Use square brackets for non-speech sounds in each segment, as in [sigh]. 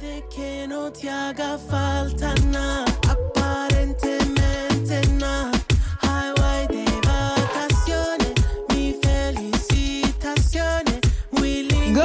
Puede que no te haga falta nada, aparentemente nada. Highway de vacaciones, mi felicitaciones. Willing [laughs]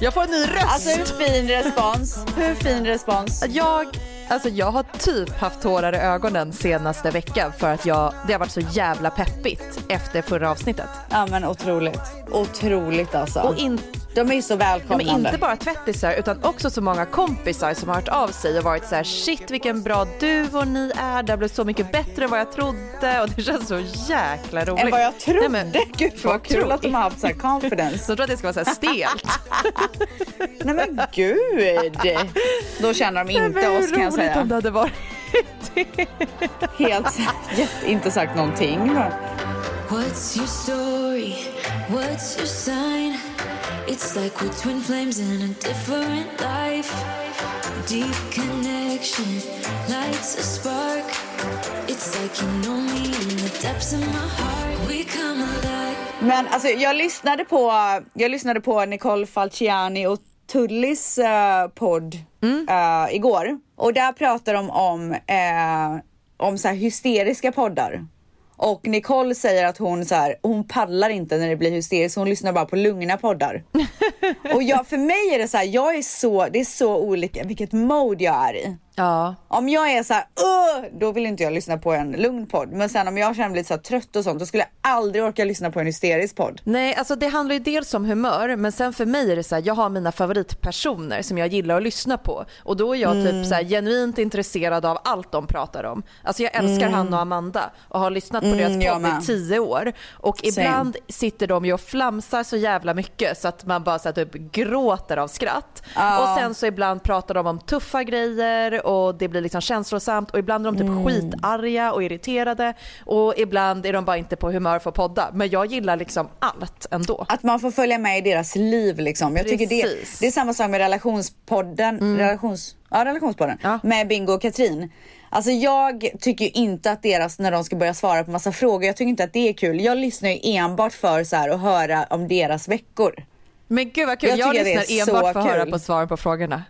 Jag får en ny röst. Alltså hur fin respons. Hur fin respons. Jag, alltså jag har typ haft tårar i ögonen senaste veckan för att jag, det har varit så jävla peppigt efter förra avsnittet. Ja men otroligt. Otroligt alltså. Och in, De är ju så ja, men välkomnande. inte bara tvättisar utan också så många kompisar som har hört av sig och varit så här shit vilken bra duo ni är, det har blivit så mycket bättre än vad jag trodde och det känns så jäkla roligt. Än vad jag trodde. Nej, men, Gud vad kul att de har haft så här confidence. Jag tror att det ska vara så här stelt. [laughs] Nej men gud. Då känner de inte oss kan jag roligt säga. om det hade varit Helt inte sagt någonting. What's your story? What's your sign? It's like we're twin flames in a different life. Deep connection lights a spark. It's like you know me in the depths of my heart. We come alive. Men alltså jag lyssnade på, jag lyssnade på Nicole Falciani och Tullis eh, podd eh, igår. Och där pratar de om, eh, om så här hysteriska poddar. Och Nicole säger att hon, så här, hon paddlar inte när det blir hysteriskt, hon lyssnar bara på lugna poddar. [laughs] och jag, för mig är det så här, jag är så, det är så olika vilket mode jag är i. Ja. Om jag är så här, då vill inte jag lyssna på en lugn podd. Men sen om jag känner mig lite så trött och sånt, då skulle jag aldrig orka lyssna på en hysterisk podd. Nej, alltså det handlar ju dels om humör, men sen för mig är det så här, jag har mina favoritpersoner som jag gillar att lyssna på och då är jag Mm. typ så här genuint intresserad av allt de pratar om. Alltså jag älskar Hanna och Amanda och har lyssnat på Mm, deras podd i tio år och ibland sitter de ju och flamsar så jävla mycket så att man bara så här, typ gråter av skratt. Och sen så ibland pratar de om tuffa grejer och det blir liksom känslosamt och ibland är de typ Mm. skitarga och irriterade och ibland är de bara inte på humör för att podda. Men jag gillar liksom allt ändå. Att man får följa med i deras liv liksom. Jag tycker det. Mm. det är samma sak med relationspodden, relations, ja, relationspodden Ja. med Bingo och Katrin. Alltså jag tycker inte att deras, när de ska börja svara på massa frågor, jag tycker inte att det är kul. Jag lyssnar ju enbart för så här att höra om deras veckor. Men gud vad kul, Jag jag, lyssnar enbart för att höra på svaren på frågorna.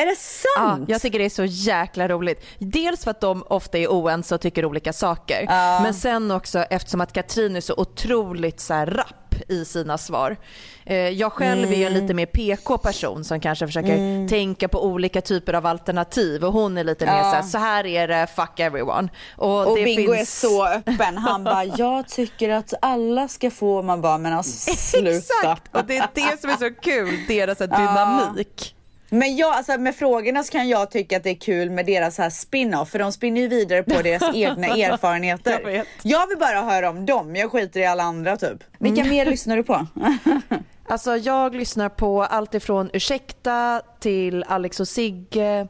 Är det Ja, sant? jag tycker det är så jäkla roligt. Dels för att de ofta är oense och tycker olika saker. Ja. Men sen också eftersom att Katrin är så otroligt så här rapp i sina svar. Eh, Jag själv är ju en Mm. lite mer PK-person som kanske försöker tänka på olika typer av alternativ och hon är lite mer så här, så här är det, fuck everyone. Och, och det Bingo finns... är så öppen. Han bara, [laughs] jag tycker att alla ska få. Man bara, men alltså sluta. Exakt, och det är det som är så kul, deras dynamik. Men jag, alltså med frågorna så kan jag tycka att det är kul med deras här spin-off för de spinner ju vidare på deras [laughs] egna erfarenheter. Jag. Jag vill bara höra om dem, jag skiter i alla andra typ. Vilka Mm. mer lyssnar du på? [laughs] Alltså jag lyssnar på allt ifrån Ursäkta till Alex och Sigge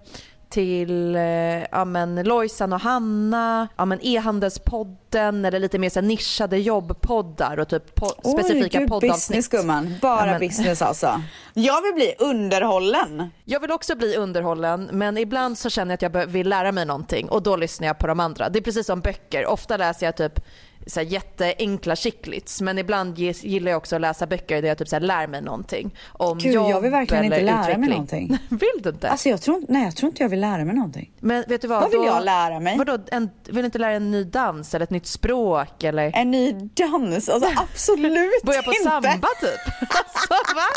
till eh, ja, men Lojsan och Hanna, ja, men e-handelspodden eller lite mer så här nischade jobbpoddar och typ po- specifika Oj, gud, poddavsnitt. business gumman, bara Ja, men- business alltså. [laughs] Jag vill bli underhållen. Jag vill också bli underhållen men ibland så känner jag att jag vill lära mig någonting och då lyssnar jag på de andra. Det är precis som böcker. Ofta läser jag typ så här jätteenkla chicklets men ibland gillar jag också att läsa böcker där jag typ så här lär mig någonting om Gud, jag vill verkligen eller inte lära mig utveckling. någonting. [laughs] vill du inte? Alltså jag tror, nej jag tror inte jag vill lära mig någonting. Men vet du vad? Vad vill då, jag lära mig? Vadå, en, vill du inte lära dig en ny dans eller ett nytt språk eller En ny dans, alltså [laughs] absolut börja på inte. samba typ? [laughs] Alltså va?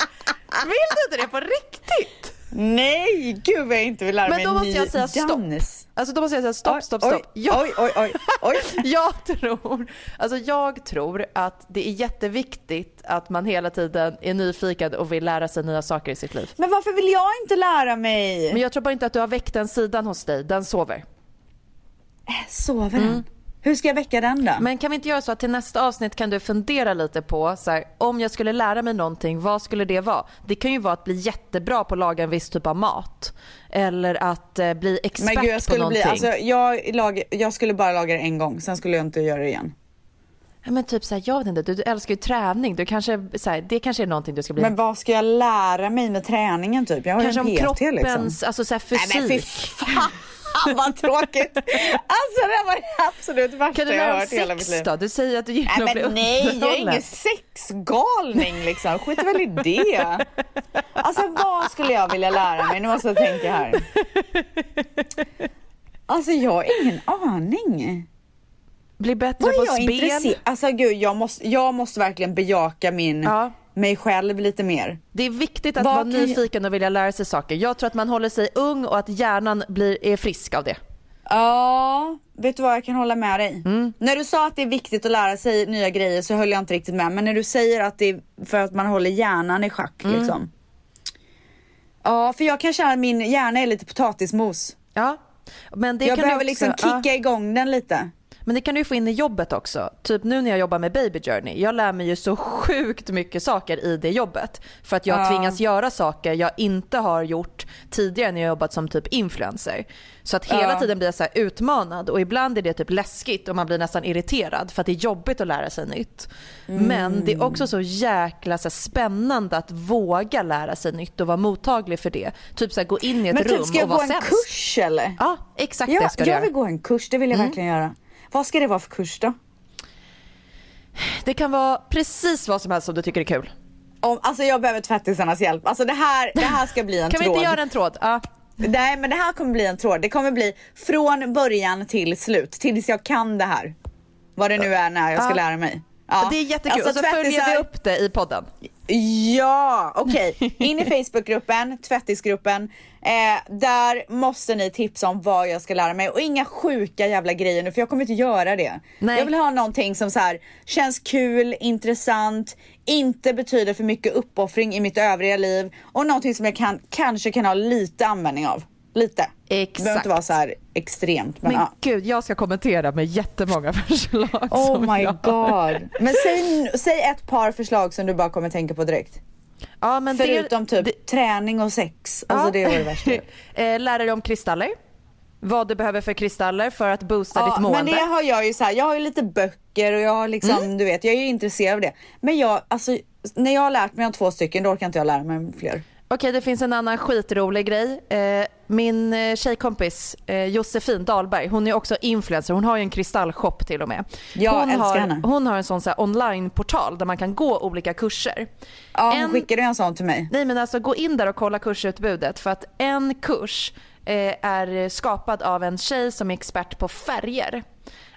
Vill du inte det på riktigt? Nej, gud vad jag inte vill lära Men mig då en måste ny jag säga stopp. dans. Alltså då måste jag säga stopp, Oj, stopp, oj, stopp. Ja. Oj, oj, oj, oj. [laughs] Jag tror, alltså jag tror att det är jätteviktigt att man hela tiden är nyfiken och vill lära sig nya saker i sitt liv. Men varför vill jag inte lära mig? Men jag tror bara inte att du har väckt den sidan hos dig, den sover. Sover den? Hur ska jag väcka den då? Men kan vi inte göra så att till nästa avsnitt kan du fundera lite på så här, om jag skulle lära mig någonting, vad skulle det vara? Det kan ju vara att bli jättebra på att laga en viss typ av mat. Eller att eh, bli expert Men gud, jag på skulle någonting. bli, alltså, jag, lag, jag skulle bara laga det en gång, sen skulle jag inte göra det igen. ja, men typ så här, jag vet inte, du, du älskar ju träning. Du kanske, så här, det kanske är någonting du ska bli. Men vad ska jag lära mig med träningen typ? Jag har kanske om ju en PT kroppens, liksom. alltså så här, Nej men fy fysik. fan! [laughs] Vad tråkigt. Alltså det var det absolut värsta Kan du jag har hört i hela mitt liv. då? Du säger att du gillar Nej att bli nej, jag är ingen sexgalning liksom. Skit väl i det. Alltså vad skulle jag vilja lära mig? Nu måste jag tänka här. Alltså jag har ingen aning. Bli bättre Vad på jag spel. intresserad Alltså gud, jag måste, jag måste verkligen bejaka min, Ja. Mig själv lite mer. Det är viktigt att Vad vara nyfiken och vilja lära sig saker. Jag tror att man håller sig ung och att hjärnan blir, är frisk av det. Ja, vet du vad jag kan hålla med dig? Mm. När du sa att det är viktigt att lära sig nya grejer så höll jag inte riktigt med. Men när du säger att det är för att man håller hjärnan i schack Mm. liksom. Ja, för jag kan känna att min hjärna är lite potatismos. Ja. Men det jag kan behöver du också, liksom ja. kicka igång den lite. Men det kan du ju få in i jobbet också. Typ nu när jag jobbar med Baby Journey. Jag lär mig ju så sjukt mycket saker i det jobbet. För att jag Ja. tvingas göra saker jag inte har gjort tidigare när jag jobbat som typ influencer. Så att hela Ja. tiden blir jag så utmanad och ibland är det typ läskigt och man blir nästan irriterad för att det är jobbigt att lära sig nytt. Men det är också så jäkla så spännande att våga lära sig nytt och vara mottaglig för det. Typ så här, gå in i ett Men rum typ ska jag och gå vara en sämst. kurs eller? Ja, exakt Ja, det ska du jag göra. Mm. vill gå en kurs, det vill jag verkligen göra. Vad ska det vara för kurs då? Det kan vara precis vad som helst som du tycker är kul. Om, alltså jag behöver tvättisarnas hjälp. Alltså det här, det här ska bli en Kan vi tråd. inte göra en tråd? Ja. Nej men det här kommer bli en tråd. Det kommer bli från början till slut. Tills jag kan det här. Vad det nu är när jag ska lära mig. Ja. Det är jättekul. Alltså, och så följer vi upp det i podden. Ja, okej. In i Facebookgruppen, tvättisgruppen. Eh, där måste ni tipsa om vad jag ska lära mig och inga sjuka jävla grejer nu för jag kommer inte göra det. Nej. Jag vill ha någonting som så här känns kul, intressant, inte betyder för mycket uppoffring i mitt övriga liv och någonting som jag kan, kanske kan ha lite användning av. Lite. Det behöver Exakt. inte vara så här extremt men, Men ja. gud, jag ska kommentera med jättemånga [laughs] förslag. Oh my jag... god. [laughs] Men säg, säg ett par förslag som du bara kommer tänka på direkt. Ja, men Förutom det, typ träning och sex. Alltså Ja. det var det värsta. [laughs] eh, lära dig om kristaller. Vad du behöver för kristaller för att boosta ditt mående. men det har jag ju så här, jag har ju lite böcker och jag har liksom, Mm. du vet, jag är ju intresserad av det. Men jag, alltså, när jag har lärt mig om två stycken, då orkar inte jag lära mig om fler. Okej, det finns en annan skitrolig grej. Eh, min eh, tjejkompis eh, Josefin Dahlberg, hon är också influencer. Hon har ju en kristallshop till och med. Jag hon, älskar har, henne. hon har en sån så online-portal där man kan gå olika kurser. Ja, En- skickar du en sån till mig? Nej men alltså gå in där och kolla kursutbudet för att en kurs eh, är skapad av en tjej som är expert på färger.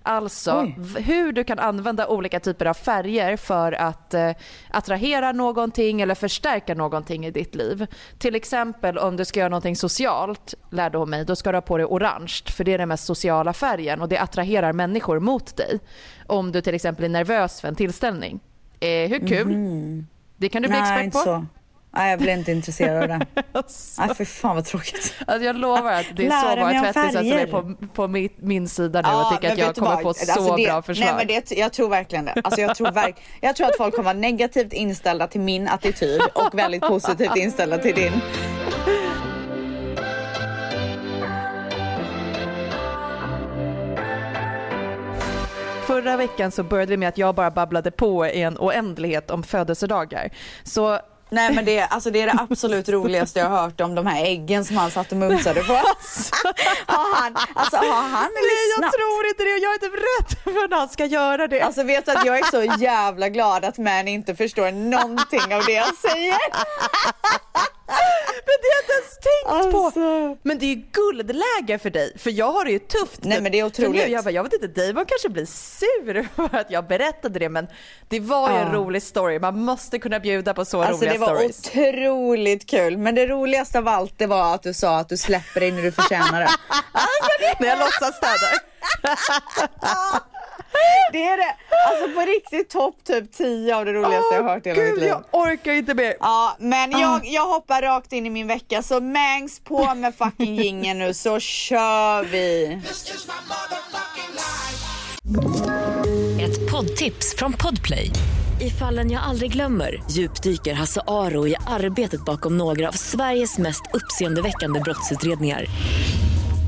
Alltså Oj. hur du kan använda olika typer av färger för att eh, attrahera någonting eller förstärka någonting i ditt liv. Till exempel om du ska göra någonting socialt, lärde hon mig, då ska du ha på dig orange för det är den mest sociala färgen och det attraherar människor mot dig. Om du till exempel är nervös för en tillställning. Eh, hur kul? Det kan du bli. Nej, expert på. Nej, jag blir inte intresserad av det. [laughs] Nej, för fan vad tråkigt. Alltså jag lovar att det är Lära så många tvättisar som är på, på min, min sida nu och Ja, tycker att jag kommer vad? på Alltså så det, bra förslag. Nej, men det, jag tror verkligen det. Alltså jag, tror verk, jag tror att folk kommer vara negativt inställda till min attityd och väldigt positivt inställda till din. Förra veckan så började vi med att jag bara babblade på i en oändlighet om födelsedagar. Så Nej men det, alltså det är det absolut roligaste jag har hört om de här äggen som han satt och mumsade på. [laughs] har han, alltså har han nej jag tror inte det och jag är typ rädd för när han ska göra det. Alltså vet du att jag är så jävla glad att man inte förstår någonting av det jag säger. [laughs] men det har jag inte ens tänkt på. Alltså. Men det är ju guldläge för dig, för jag har det ju tufft. Nej, men det är För nu, otroligt. jag, bara, jag vet inte, Damon kanske blir sur [laughs] för att jag berättade det men det var ju en rolig story. Man måste kunna bjuda på så Alltså roliga det var stories. otroligt kul. Men det roligaste av allt det var att du sa att du släpper dig när du förtjänar det. Alltså [laughs] det, När jag låtsas städa. Det är det. Alltså på riktigt topp typ 10 av det roligaste jag har hört i hela mitt liv. jag orkar inte mer. Ja, men jag, jag hoppar rakt in i min vecka så Mangs på med fucking jingeln nu så kör vi. Ett poddtips från Podplay. I fallen jag aldrig glömmer djupdyker Hasse Aro i arbetet bakom några av Sveriges mest uppseendeväckande brottsutredningar.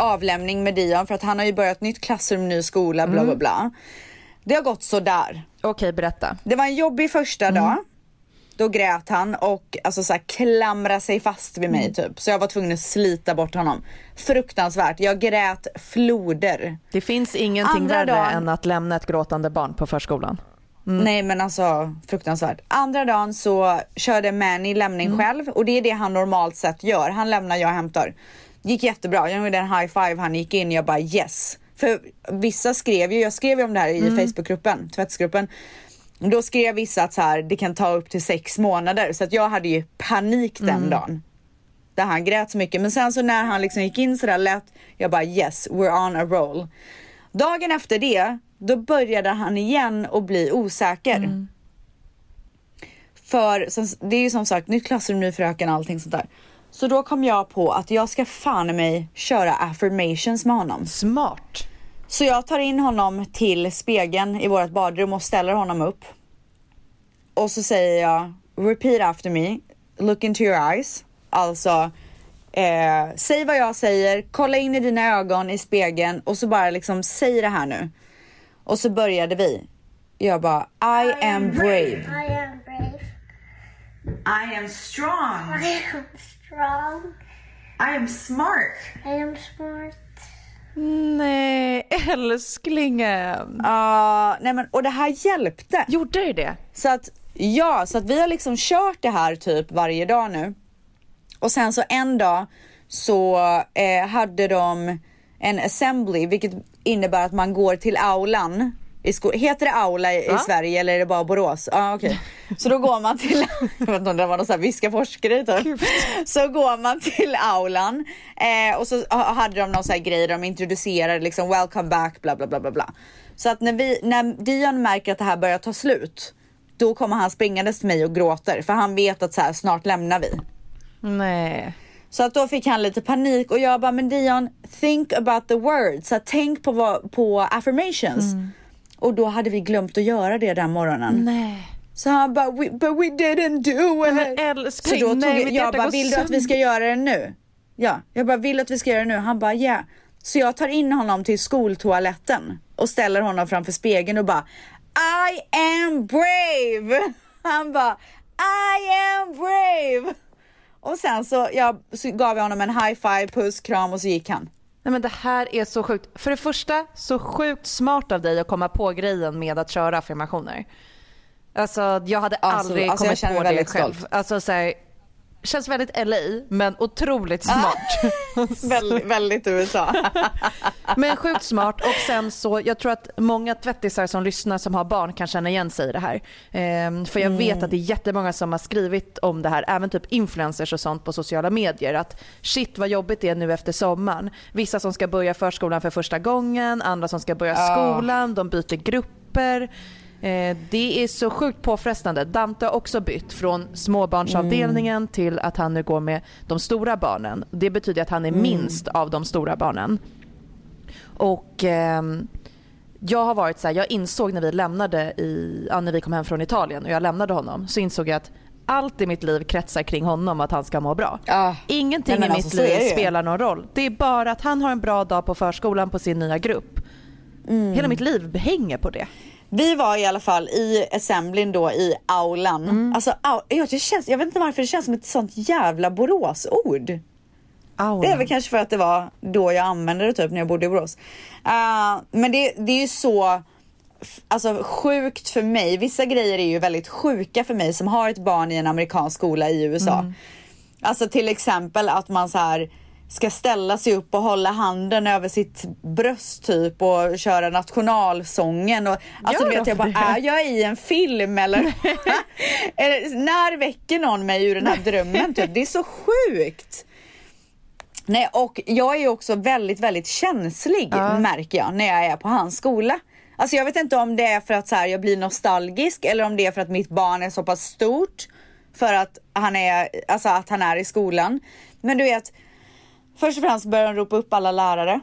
avlämning med Dion för att han har ju börjat nytt klassrum, ny skola, bla bla bla. Det har gått så där. Okej, berätta. Det var en jobbig första dag. Då grät han och alltså så här, klamrade sig fast vid mig typ. Så jag var tvungen att slita bort honom. Fruktansvärt. Jag grät floder. Det finns ingenting Andra värre dagen- än att lämna ett gråtande barn på förskolan. Nej men alltså fruktansvärt. Andra dagen så körde Manny lämning själv och det är det han normalt sett gör. Han lämnar, jag hämtar. Gick jättebra. Jag gjorde en high five, han gick in, jag bara yes. För vissa skrev ju, jag skrev ju om det här i Facebookgruppen, tvättsgruppen. Då skrev vissa att så här, det kan ta upp till sex månader så att jag hade ju panik den dagen. Där han grät så mycket men sen så när han liksom gick in sådär lätt, jag bara yes, we're on a roll. Dagen efter det, då började han igen att bli osäker. För som, det är ju som sagt nytt klassrum, ny fröken, allting sånt där. Så då kom jag på att jag ska fan i mig köra affirmations med honom. Smart. Så jag tar in honom till spegeln i vårt badrum och ställer honom upp. Och så säger jag repeat after me, look into your eyes. Alltså, eh, säg vad jag säger, kolla in i dina ögon i spegeln och så bara liksom säg det här nu. Och så började vi. Jag bara, I am brave. I am brave. I am strong. I am strong. I am smart. I am smart. Nej, älsklingen. Ja, nej men och det här hjälpte. Gjorde det det? Så att ja, så att vi har liksom kört det här typ varje dag nu. Och sen så en dag så eh, hade de en assembly, vilket innebär att man går till aulan. I sko- Heter det aula i, i Va? Sverige eller är det bara Borås? Ja okej. Så då går man till, [laughs] jag vet inte om det var någon sån här viskaforskare typ. Så går man till aulan eh, och så ha- hade de någon sån här grej där de introducerade liksom welcome back bla bla bla bla bla. Så att när, vi, när Dion märker att det här börjar ta slut då kommer han springandes till mig och gråter för han vet att så här, snart lämnar vi. Nej. Så att då fick han lite panik och jag bara, men Dion, think about the words. Så tänk på, på affirmations. Och då hade vi glömt att göra det den morgonen. Nej. Så han bara, we, but we didn't do it. Men Så älskling, då tog nej, jag, jag bara, vill du att vi ska göra det nu? Ja, jag bara, vill du att vi ska göra det nu? Han bara, ja. Yeah. Så jag tar in honom till skoltoaletten och ställer honom framför spegeln och bara, I am brave. [laughs] Han bara, I am brave. Och sen så, jag, så gav jag honom en high five, puss, kram och så gick han. Nej men det här är så sjukt. För det första, så sjukt smart av dig att komma på grejen med att köra affirmationer. Alltså jag hade Alltså- aldrig alltså, jag kommit på det själv. stolt. Alltså så här, känns väldigt LA men otroligt Ah. smart. [laughs] väldigt, väldigt USA. [laughs] Men sjukt smart och sen så, jag tror att många tvättisar som lyssnar som har barn kan känna igen sig i det här. Ehm, för jag vet att det är jättemånga som har skrivit om det här, även typ influencers och sånt på sociala medier. Att shit vad jobbigt det är nu efter sommaren. Vissa som ska börja förskolan för första gången, andra som ska börja skolan, de byter grupper. Eh, det är så sjukt påfrestande. Dante har också bytt från småbarnsavdelningen till att han nu går med de stora barnen. Det betyder att han är minst av de stora barnen. Och ehm, jag har varit så här, jag insåg när vi lämnade i, ja, när vi kom hem från Italien och jag lämnade honom så insåg jag att allt i mitt liv kretsar kring honom att han ska må bra. Ja. Ingenting i alltså, mitt så är liv spelar någon roll. Det är bara att han har en bra dag på förskolan på sin nya grupp. Mm. Hela mitt liv hänger på det. Vi var i alla fall i assemblyn då i aulan. Alltså, au, jag, det känns, jag vet inte varför det känns som ett sånt jävla Boråsord. Aula. Det är väl kanske för att det var då jag använde det typ när jag bodde i Borås. Uh, men det, det är ju så alltså, sjukt för mig. Vissa grejer är ju väldigt sjuka för mig som har ett barn i en amerikansk skola i USA. Alltså till exempel att man så här ska ställa sig upp och hålla handen över sitt bröst typ och köra nationalsången. Och, alltså Gör du vet jag bara, det? är jag i en film eller? [laughs] [laughs] när väcker någon mig ur den här drömmen typ? Det är så sjukt. Nej, och jag är ju också väldigt, väldigt känslig märker jag när jag är på hans skola. Alltså jag vet inte om det är för att så här, jag blir nostalgisk eller om det är för att mitt barn är så pass stort för att han är, alltså att han är i skolan. Men du vet, först och främst börjar de ropa upp alla lärare.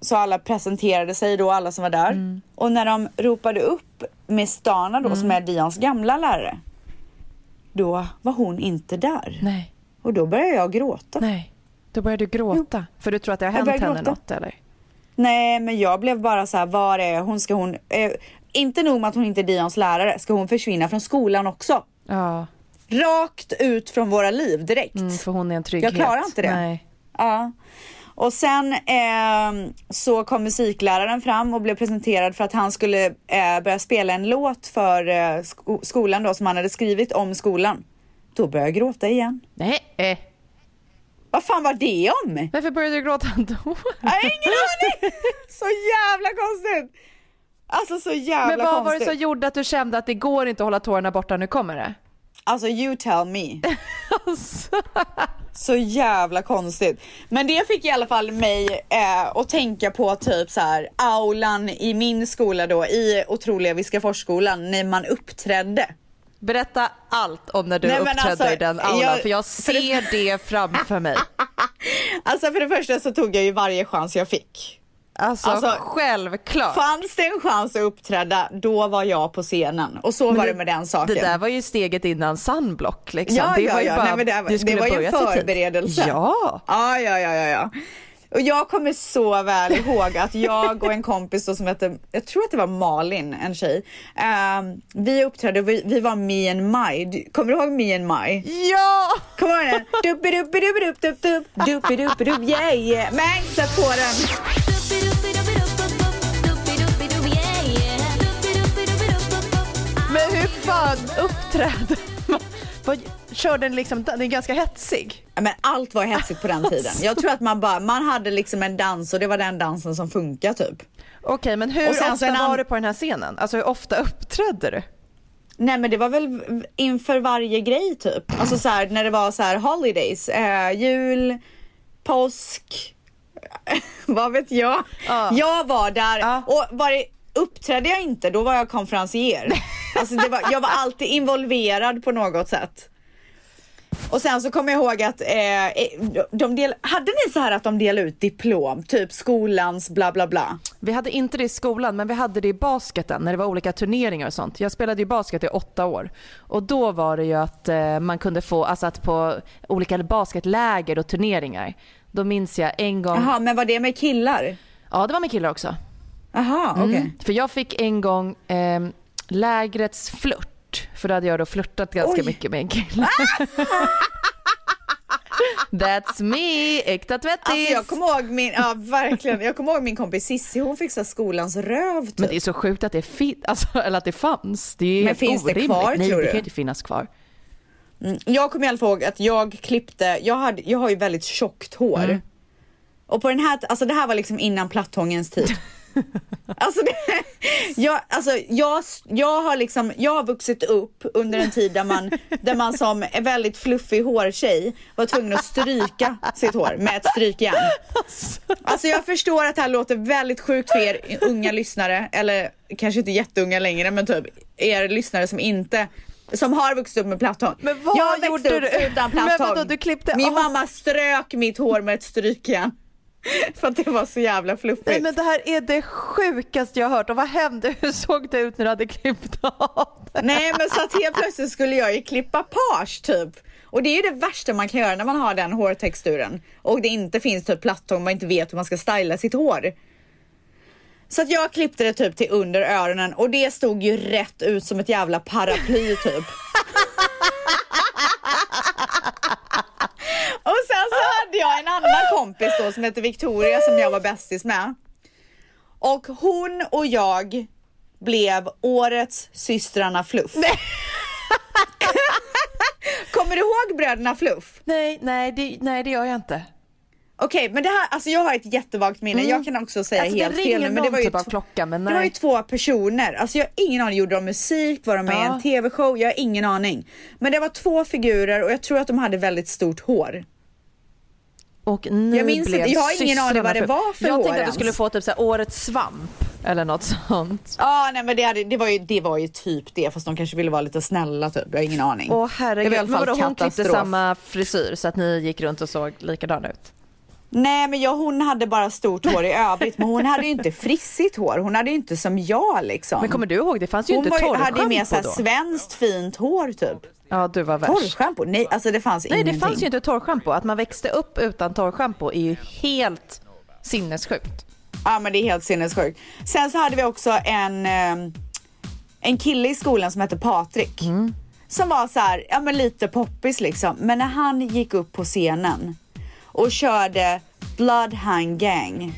så alla presenterade sig då, alla som var där. Mm. Och när de ropade upp Miss Dana då, som är Mm. Dions gamla lärare. Då var hon inte där. Nej, Och då började jag gråta. nej. Då börjar du gråta. För du tror att det har hänt henne gråta. något eller? Nej, men jag blev bara så här, var är hon? Ska hon... Eh, inte nog med att hon inte är Dions lärare, ska hon försvinna från skolan också? Ja, Rakt ut från våra liv direkt. mm, för hon är en trygghet. Jag klarar inte det. Nej. Ja. Och sen eh, så kom musikläraren fram och blev presenterad för att han skulle eh, börja spela en låt för eh, sko- skolan då som han hade skrivit om skolan. Då började jag gråta igen. Nej. Eh. Vad fan var det om? Varför började du gråta då? Jag har ingen aning! Så jävla konstigt! Alltså så jävla Men vad var det konstigt. som gjorde att du kände att det går inte att hålla tårarna borta, nu kommer det? Alltså you tell me. [laughs] Alltså. Så jävla konstigt. Men det fick i alla fall mig eh, att tänka på typ så här aulan i min skola då i otroliga Viskaforsskolan när man uppträdde. Berätta allt om när du Nej, uppträdde alltså, i den aulan, jag- för jag ser det framför mig. [laughs] Alltså för det första så tog jag ju varje chans jag fick. Alltså, Alltså, självklart. Fanns det en chans att uppträda, då var jag på scenen. Och så var det med den saken. Det där var ju steget innan Sunblock liksom. Ja, det ja, var ju ja. bara, Nej, men det, det, skulle var ju förberedelse. Ja. Ja, ja, ja, ja, ja. Och jag kommer så väl ihåg att jag och en kompis som hette, jag tror att det var Malin, en tjej. ehm, vi uppträdde, vi, vi var Me and My. Kommer du ihåg Me and My? Ja! Kommer du ihåg den? Duppiduppiduppidupp, duppiduppiduppidupp, yeah yeah. Men sätt på den. Man? [laughs] Vad- Kör den liksom, den är ganska hetsig. Men allt var hetsigt på den tiden. Jag tror att man bara, man hade liksom en dans och det var den dansen som funkar typ. Okej, men hur sen ofta en an- var du på den här scenen? Alltså hur ofta uppträdde du? Nej men det var väl inför varje grej typ. Alltså så här, när det var så här holidays, eh, jul, påsk, [laughs] vad vet jag. Ja. Jag var där Ja. och var det, uppträdde jag inte då var jag konferencier. [laughs] Alltså var, jag var alltid involverad på något sätt. Och sen så kommer jag ihåg att eh, de del, hade ni så här att de delade ut diplom, typ skolans bla bla bla? Vi hade inte det i skolan men vi hade det i basketen när det var olika turneringar och sånt. Jag spelade ju basket i åtta år och då var det ju att eh, man kunde få, alltså att på olika basketläger och turneringar. Då minns jag en gång, Jaha, men var det med killar? ja det var med killar också. Jaha, okej. Mm. För jag fick en gång eh, lägrets flört. För då hade jag då flörtat ganska Oj. mycket med en kille. [laughs] That's me, äkta tvättis. Alltså jag kommer ihåg min, ja verkligen, jag kommer ihåg min kompis Sissi, hon fick skolans röv typ. Men det är så sjukt att det, fin- alltså, eller att det fanns. Det är Men finns det orimligt. kvar, Nej, tror det du? kan inte finnas kvar. Mm, Jag kommer i alla fall ihåg att jag klippte, jag, hade, jag har ju väldigt tjockt hår. Mm. Och på den här, alltså det här var liksom innan plattångens tid. [laughs] alltså, det, jag, alltså jag, jag har liksom, jag har vuxit upp under en tid där man, där man som en väldigt fluffig hårtjej var tvungen att stryka sitt hår med ett strykjärn. Alltså jag förstår att det här låter väldigt sjukt för er unga lyssnare, eller kanske inte jätteunga längre, men typ er lyssnare som inte som har vuxit upp med platthång. Men vad jag gjorde upp du? utan Men platthång. vadå, du klippte Min av? mamma strök mitt hår med ett strykjärn. [laughs] För att det var så jävla fluffigt. Nej, men det här är det sjukaste jag har hört. Och vad hände? [laughs] Hur såg det ut när du hade klippt av det? Nej men så att helt plötsligt skulle jag ju klippa page typ. Och det är ju det värsta man kan göra när man har den hårtexturen. Och det inte finns typ plattång, man inte vet hur man ska styla sitt hår. Så att jag klippte det typ till under öronen och det stod ju rätt ut som ett jävla paraply typ. [laughs] och sen så hade jag en annan kompis då som heter Victoria som jag var bästis med. Och hon och jag blev årets systrarna Fluff. [laughs] Kommer du ihåg bröderna Fluff? Nej, nej det, nej, det gör jag inte. Okej, men det här, alltså jag har ett jättevagt minne. Jag kan också säga Alltså, helt fel nu, men det var ju, typ klocka, men det var ju nej. två personer. Alltså jag har ingen aning. Gjorde de musik? Var de med i Ja. en tv-show? Jag har ingen aning. Men det var två figurer och jag tror att de hade väldigt stort hår. Och ni Jag minns blev inte- jag har ingen aning vad det var för Jag tänkte att du skulle få typ så här, årets svamp eller något sånt. Ja, nej men det, hade, det, var ju, det var ju typ det, fast de kanske ville vara lite snälla typ. Jag har ingen aning. Åh Det var i herregud, alla men fall vadå hon klippte samma frisyr så att ni gick runt och såg likadana ut? Nej men jag, hon hade bara stort hår i övrigt men hon hade ju inte [laughs] frissigt hår. Hon hade ju inte som jag liksom. Men kommer du ihåg, det fanns ju hon inte var ju- hade ju mer torrschampo såhär då. svenskt fint hår typ. Ja, du var värst. Torrschampo? Nej alltså det fanns Nej, ingenting. det fanns ju inte torrschampo. Att man växte upp utan torrschampo är ju helt sinnessjukt. Ja men det är helt sinnessjukt. Sen så hade vi också en, eh, en kille i skolan som hette Patrik. Som var så här, ja men lite poppis liksom. Men när han gick upp på scenen och körde Bloodhound Gang.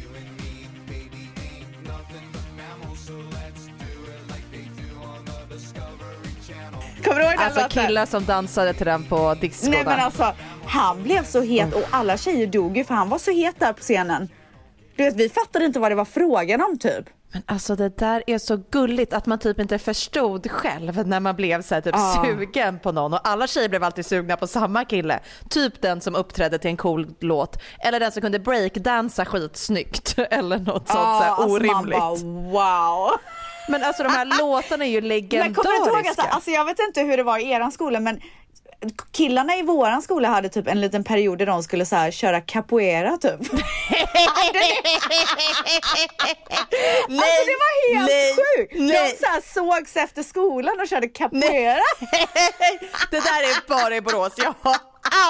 Kommer du ihåg den Alltså låten? killar som dansade till den på disco. Nej men alltså, han blev så het och alla tjejer dog ju för han var så het där på scenen. Du vet, vi fattade inte vad det var frågan om typ. Men alltså det där är så gulligt att man typ inte förstod själv när man blev så här typ Ja. sugen på någon och alla tjejer blev alltid sugna på samma kille. Typ den som uppträdde till en cool låt eller den som kunde breakdansa skitsnyggt [laughs] eller något sånt så här alltså man orimligt. bara wow. Men alltså de här [laughs] låtarna är ju Men kommer du ihåg legendariska. att, alltså jag vet inte hur det var i eran skola men killarna i våran skola hade typ en liten period där de skulle så här köra capoeira typ. [laughs] alltså det var helt nej, sjukt! nej. De så här sågs efter skolan och körde capoeira. [laughs] det där är bara i Borås. Jag har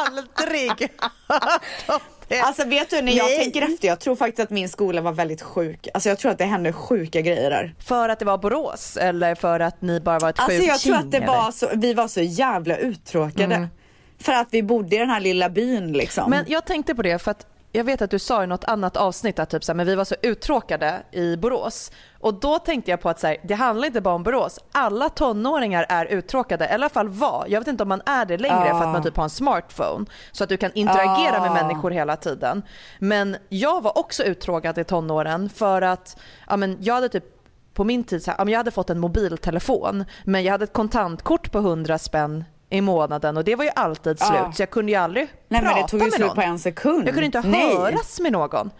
aldrig hört om. Alltså vet du när jag Nej. tänker efter, jag tror faktiskt att min skola var väldigt sjuk. Alltså jag tror att det hände sjuka grejer där. För att det var Borås eller för att ni bara var ett Alltså sjukt jag tror att det eller? var så, vi var så jävla uttråkade. För att vi bodde i den här lilla byn liksom. Men jag tänkte på det för att jag vet att du sa i något annat avsnitt att typ så här, men vi var så uttråkade i Borås. Och då tänkte jag på att så här, det handlar inte bara om Borås. Alla tonåringar är uttråkade, eller i alla fall var. Jag vet inte om man är det längre Ja. för att man typ har en smartphone. Så att du kan interagera med Ja. människor hela tiden. Men jag var också uttråkad i tonåren för att ja, men jag hade typ på min tid, så här, jag hade fått en mobiltelefon men jag hade ett kontantkort på 100 spänn i månaden och det var ju alltid slut Ja. så jag kunde ju aldrig Nej prata men det tog ju med slut någon. på en sekund. Jag kunde inte Nej. höras med någon.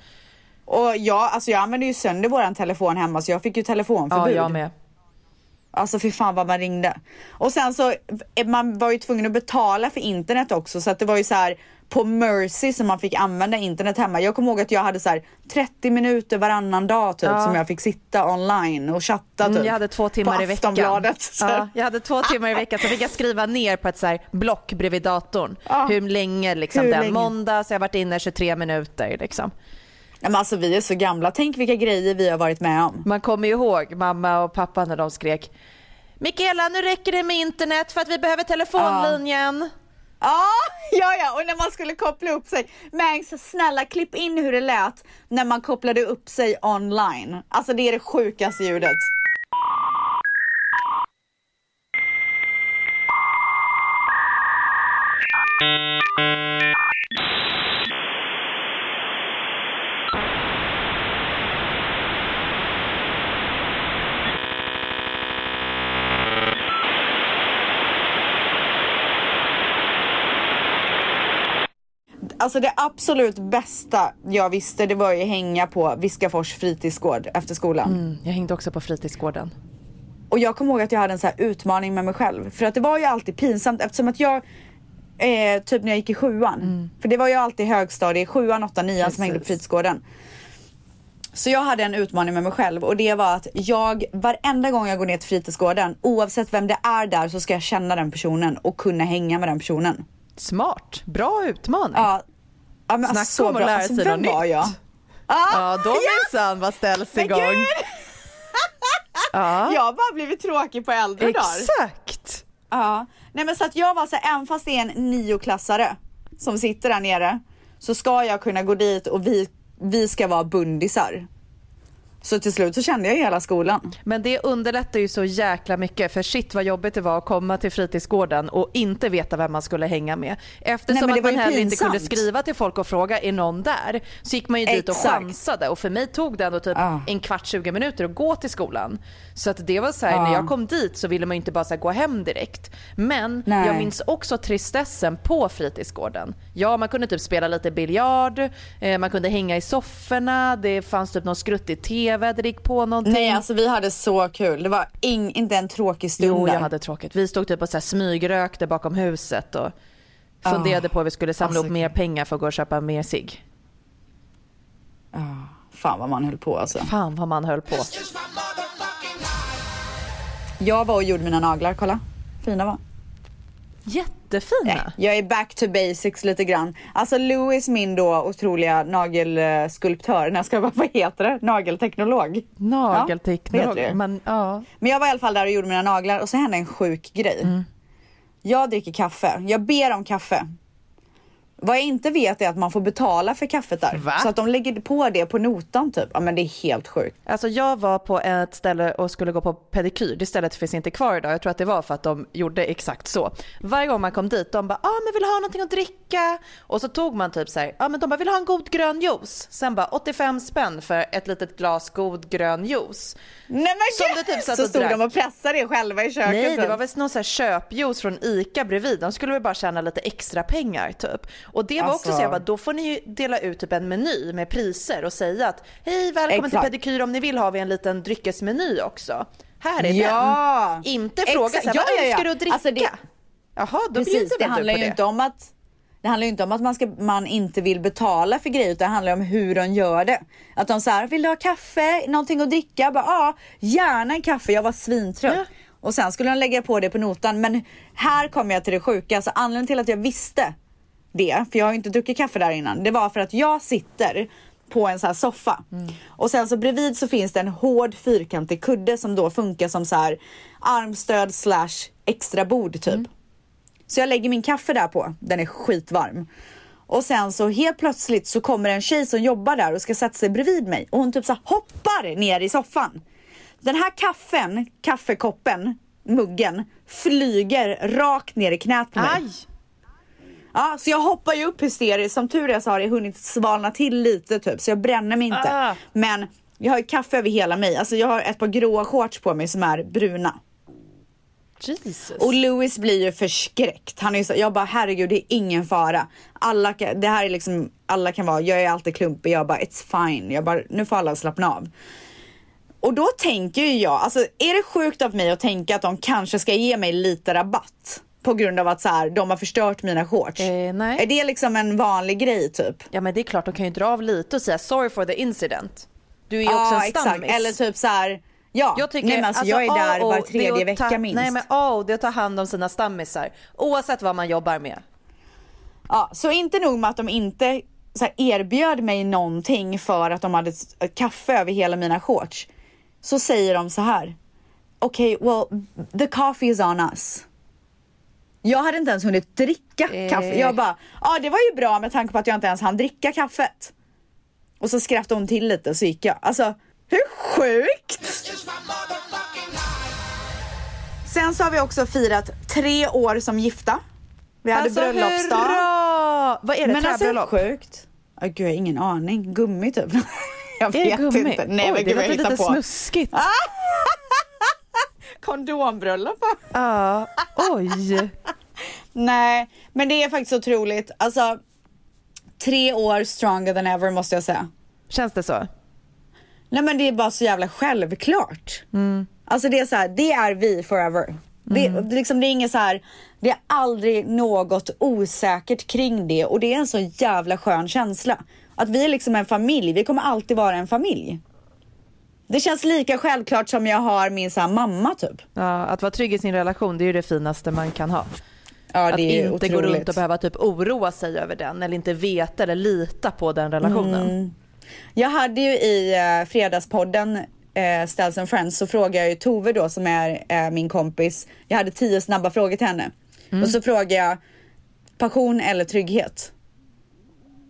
Och jag, alltså jag använde ju sönder våran telefon hemma så jag fick ju Ja, telefonförbud. jag med. Alltså fy fan vad man ringde. Och sen så, eh, man var ju tvungen att betala för internet också så att det var ju så här på Mercy som man fick använda internet hemma. Jag kommer ihåg att jag hade så här 30 minuter varannan dag typ Ja. som jag fick sitta online och chatta typ. Mm, jag hade två timmar i veckan. Ja, jag hade två [laughs] timmar i veckan så fick jag skriva ner på ett så här block bredvid datorn. Ja. Hur länge liksom Hur den länge? måndag så jag varit inne 23 minuter liksom. Men alltså vi är så gamla, tänk vilka grejer vi har varit med om. Man kommer ju ihåg mamma och pappa när de skrek Mikaela nu räcker det med internet för att vi behöver telefonlinjen. Ja, ja, ja, och när man skulle koppla upp sig. Mangs, snälla klipp in hur det lät när man kopplade upp sig online. Alltså det är det sjukaste ljudet. Alltså det absolut bästa jag visste det var ju hänga på Viskafors fritidsgård efter skolan. Mm, jag hängde också på fritidsgården. Och jag kommer ihåg att jag hade en så här utmaning med mig själv. För att det var ju alltid pinsamt eftersom att jag eh, typ när jag gick i sjuan. För det var ju alltid högstadie, sjuan, åttan, nian som hängde på Precis. fritidsgården. Så jag hade en utmaning med mig själv och det var att jag varenda gång jag går ner till fritidsgården oavsett vem det är där så ska jag känna den personen och kunna hänga med den personen. Smart, bra utmaning. Ja, ja men Snacka alltså, så om att lära Alltså, sig vem något var nytt. jag? Ja, då minsann vad ställs igång. Ja, Jag har bara blivit tråkig på äldre dagar. exakt. Ja, nej men så att jag var så här, även fast det är en nioklassare som sitter där nere så ska jag kunna gå dit och vi, vi ska vara bundisar. Så till slut så kände jag hela skolan. Men det underlättar ju så jäkla mycket för shit vad jobbigt det var att komma till fritidsgården och inte veta vem man skulle hänga med. Eftersom Nej, att man heller inte kunde skriva till folk och fråga är någon där så gick man ju dit och Exakt. chansade och för mig tog det ändå typ Ja. en kvart 20 minuter att gå till skolan. Så att det var så här, när Ja. jag kom dit så ville man ju inte bara gå hem direkt. Men Nej. jag minns också tristessen på fritidsgården. Ja man kunde typ spela lite biljard, eh, man kunde hänga i sofforna, det fanns typ någon skruttig TV det gick på någonting. Nej alltså vi hade så kul. Det var ing, inte en tråkig stund Jo, jag hade tråkigt. Vi stod typ och så här smygrökte bakom huset och funderade på hur vi skulle samla alltså, upp mer pengar för att gå och köpa mer cigg. fan vad man höll på alltså. Fan vad man höll på. Jag var och gjorde mina naglar, kolla. Fina va? Jättefina. Jag är back to basics lite grann. Alltså Louis, min då otroliga nagelskulptör, när jag ska, vad heter det? Nagelteknolog. Nagelteknolog. Ja, men ja. Men jag var i alla fall där och gjorde mina naglar och så hände en sjuk grej. Mm. Jag dricker kaffe, jag ber om kaffe. Vad jag inte vet är att man får betala för kaffet där. Va? Så att de lägger på det på notan typ. Ja men det är helt sjukt. Alltså jag var på ett ställe och skulle gå på pedikyr. Det stället finns inte kvar idag. Jag tror att det var för att de gjorde exakt så. Varje gång man kom dit, de bara, ah, men vill du ha någonting att dricka? Och så tog man typ så här, ah, men de bara, vill ha en god grön juice? Sen bara 85 spänn för ett litet glas god grön juice. Nej men Som du typ satt Så och stod drack. de och pressade det själva i köket. Nej, det typ. var väl någon så här köpjuice från ICA bredvid. De skulle väl bara tjäna lite extra pengar typ. Och det var också Alltså. så jag bara, då får ni ju dela ut typ en meny med priser och säga att hej välkommen Exakt. till pedikyr om ni vill har vi en liten dryckesmeny också. Här är Ja. den. Inte fråga så här, Exakt. Ja, vad ja, önskar du att dricka? Alltså, det- Jaha, då Precis, bjuder det handlar på ju det. inte om att det handlar ju inte om att man, ska, man inte vill betala för grejer utan det handlar om hur de gör det. Att de säger vill du ha kaffe, någonting att dricka? Bara, ja, gärna en kaffe, jag var svintrött. Ja. Och sen skulle de lägga på det på notan. Men här kommer jag till det sjuka, alltså anledningen till att jag visste det, för jag har ju inte druckit kaffe där innan, det var för att jag sitter på en så här soffa. Och sen så bredvid så finns det en hård fyrkantig kudde som då funkar som så här armstöd slash extra bord typ. Så jag lägger min kaffe där på, den är skitvarm. Och sen så helt plötsligt så kommer en tjej som jobbar där och ska sätta sig bredvid mig och hon typ så hoppar ner i soffan. Den här kaffen, kaffekoppen, muggen, flyger rakt ner i knät på mig. Aj! Ja, så jag hoppar ju upp hysteriskt. Som tur är så har det hunnit svalna till lite typ, så jag bränner mig inte. Ah. Men jag har ju kaffe över hela mig. Alltså jag har ett par gråa shorts på mig som är bruna. Jesus. Och Louis blir ju förskräckt. Han är ju så, jag bara herregud det är ingen fara. Alla kan, det här är liksom, alla kan vara, jag är alltid klumpig. Jag bara it's fine. Jag bara, nu får alla slappna av. Och då tänker ju jag, alltså är det sjukt av mig att tänka att de kanske ska ge mig lite rabatt? På grund av att så här, de har förstört mina shorts. Eh, nej. Är det liksom en vanlig grej typ? Ja men det är klart, de kan ju dra av lite och säga sorry for the incident. Du är ju också Ja en exakt. stammis. Eller typ så här. Ja, Jag tycker nej, men alltså, jag är A där och var O, det är tredje vecka ta, minst. Nej men A och O, det är att ta hand om sina stammisar. Oavsett vad man jobbar med. Ja, så inte nog med att de inte så här, erbjöd mig någonting för att de hade kaffe över hela mina shorts. Så säger de så här. Okej, well, the coffee is on us. Jag hade inte ens hunnit dricka Eh. kaffe. Jag bara, ja det var ju bra med tanke på att jag inte ens hann dricka kaffet. Och så skrattade hon till lite och så gick jag. Alltså, hur sjukt? Sen så har vi också firat tre år som gifta. Vi hade alltså bröllopsdag. hurra! Vad är det? Men alltså Träbröllop? sjukt. Oh, gud, jag har ingen aning. Gummi typ. [laughs] jag vet gummi? inte. Nej, Oj, men det gud, låter lite på. snuskigt. [laughs] Kondombröllop? Ja, oj. Nej, men det är faktiskt otroligt. Alltså, tre år stronger than ever måste jag säga. Känns det så? Nej men det är bara så jävla självklart. Mm. Alltså det är så här, det är vi forever. Det, Mm. det liksom, det är inget så här, det är aldrig något osäkert kring det och det är en så jävla skön känsla. Att vi är liksom en familj, vi kommer alltid vara en familj. Det känns lika självklart som jag har min så här, mamma typ. Ja, att vara trygg i sin relation, det är ju det finaste man kan ha. Ja, att inte gå runt och behöva typ oroa sig över den eller inte veta eller lita på den relationen. Mm. Jag hade ju i uh, fredagspodden uh, Styles and Friends så frågade jag ju Tove då som är eh, min kompis. Jag hade tio snabba frågor till henne. Och så frågade jag passion eller trygghet.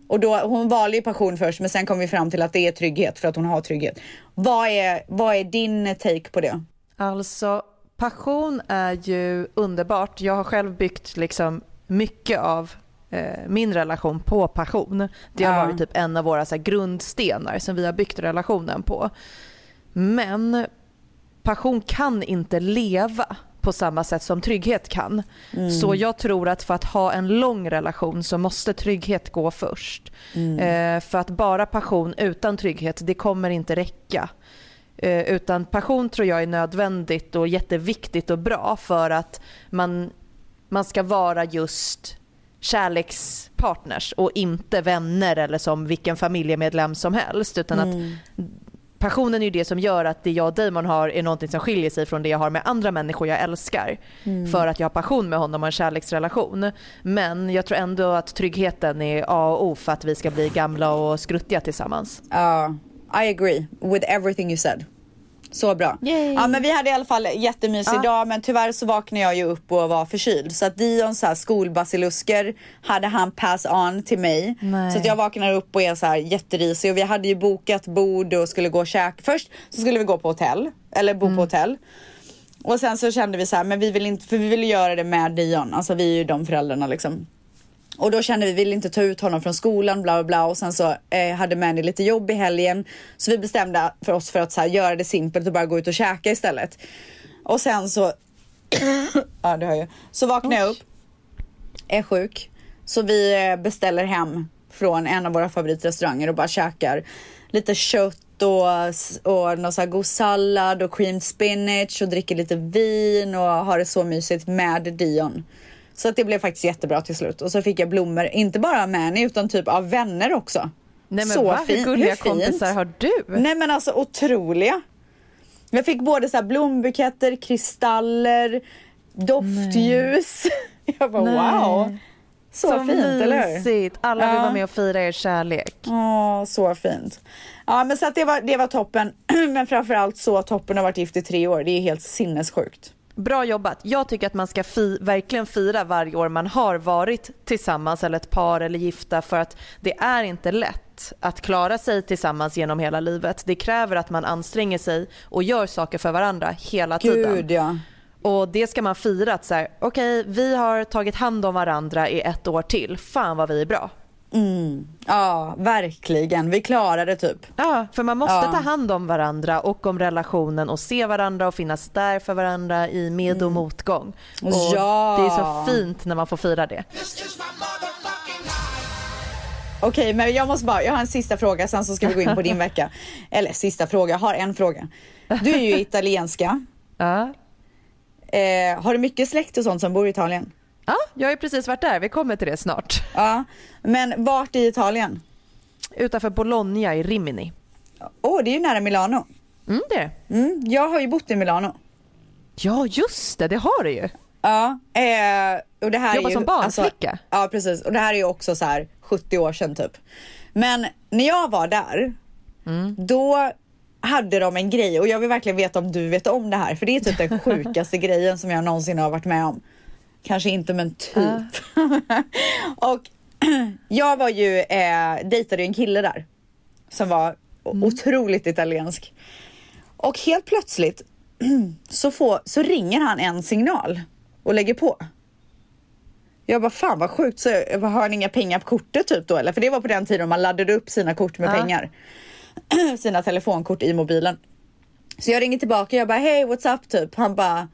Och då, hon valde ju passion först men sen kom vi fram till att det är trygghet för att hon har trygghet. Vad är, vad är din take på det? Alltså, passion är ju underbart. Jag har själv byggt liksom mycket av eh, min relation på passion. Det har Ja. varit typ en av våra så här, grundstenar som vi har byggt relationen på. Men passion kan inte leva på samma sätt som trygghet kan. Så jag tror att för att ha en lång relation så måste trygghet gå först. Eh, för att bara passion utan trygghet, det kommer inte räcka. Eh, utan passion tror jag är nödvändigt och jätteviktigt och bra för att man, man ska vara just kärlekspartners och inte vänner eller som vilken familjemedlem som helst. Utan att passionen är ju det som gör att det jag och Damon har är någonting som skiljer sig från det jag har med andra människor jag älskar. För att jag har passion med honom och en kärleksrelation. Men jag tror ändå att tryggheten är A och O för att vi ska bli gamla och skruttiga tillsammans. Ja, I agree with everything you said. Så bra. Yay. Ja men vi hade i alla fall jättemysig Ja. dag men tyvärr så vaknade jag ju upp och var förkyld. Så att Dions så här skolbasilusker hade han pass on till mig. Nej. Så att jag vaknar upp och är så här jätterisig och vi hade ju bokat bord och skulle gå och käka. Först så skulle vi gå på hotell, eller bo Mm. på hotell. Och sen så kände vi så här, men vi vill inte, för vi ville göra det med Dion. Alltså vi är ju de föräldrarna liksom. Och då kände vi, vi ville inte ta ut honom från skolan, bla bla bla. Och sen så eh, hade Manny lite jobb i helgen. Så vi bestämde för oss för att så här, göra det simpelt och bara gå ut och käka istället. Och sen så, [clears throat] ja det hör jag. Så vaknade jag upp, är sjuk. Så vi eh, beställer hem från en av våra favoritrestauranger och bara käkar lite kött och, och någon så här god sallad och creamed spinach och dricker lite vin och har det så mysigt med Dion. Så att det blev faktiskt jättebra till slut. Och så fick jag blommor, inte bara av Manny utan typ av vänner också. Nej men så va? Fint. gulliga Hur fint? kompisar har du? Nej men alltså otroliga. Jag fick både så här blombuketter, kristaller, doftljus. [laughs] Jag bara wow. Så, fint eller hur? mysigt. Alla vill Ja. vara med och fira er kärlek. Åh, så fint. Ja men så att det var, det var toppen. [clears throat] men framförallt så toppen har varit gift i tre år. Det är helt sinnessjukt. Bra jobbat. Jag tycker att man ska fi- verkligen fira varje år man har varit tillsammans eller ett par eller gifta för att det är inte lätt att klara sig tillsammans genom hela livet. Det kräver att man anstränger sig och gör saker för varandra hela tiden. Gud ja. Och det ska man fira att så här, okej vi har tagit hand om varandra i ett år till. Fan vad vi är bra. Ja, verkligen. Vi klarade det typ. Ja, för man måste Ja. ta hand om varandra och om relationen och se varandra och finnas där för varandra i med och motgång. Och Mm. Ja. Det är så fint när man får fira det. Okej, men jag måste bara, jag har en sista fråga, sen så ska vi gå in på din vecka. [laughs] Eller sista fråga, jag har en fråga. Du är ju [laughs] italienska. Ja. Eh, har du mycket släkt och sånt som bor i Italien? Ja, jag har ju precis varit där. Vi kommer till det snart. Ja, men vart i Italien? Utanför Bologna i Rimini. Åh, det är ju nära Milano. Mm, det är det. Mm, jag har ju bott i Milano. Ja, just det. Det har du ju. Ja, eh, och det här Jobbar är ju, som barnflicka. ja, precis. Och det här är ju också så här 70 år sedan typ. Men när jag var där, Mm. då hade de en grej och jag vill verkligen veta om du vet om det här. För det är typ den [laughs] sjukaste grejen som jag någonsin har varit med om. Kanske inte men typ. [laughs] och [clears throat] jag var ju, eh, dejtade ju en kille där. Som var Mm. otroligt italiensk. Och helt plötsligt [clears throat] så, får, så ringer han en signal och lägger på. Jag bara fan vad sjukt, så jag har han inga pengar på kortet typ då eller? För det var på den tiden man laddade upp sina kort med Ja. pengar. [clears throat] sina telefonkort i mobilen. Så jag ringer tillbaka jag bara hey what's up typ. Han bara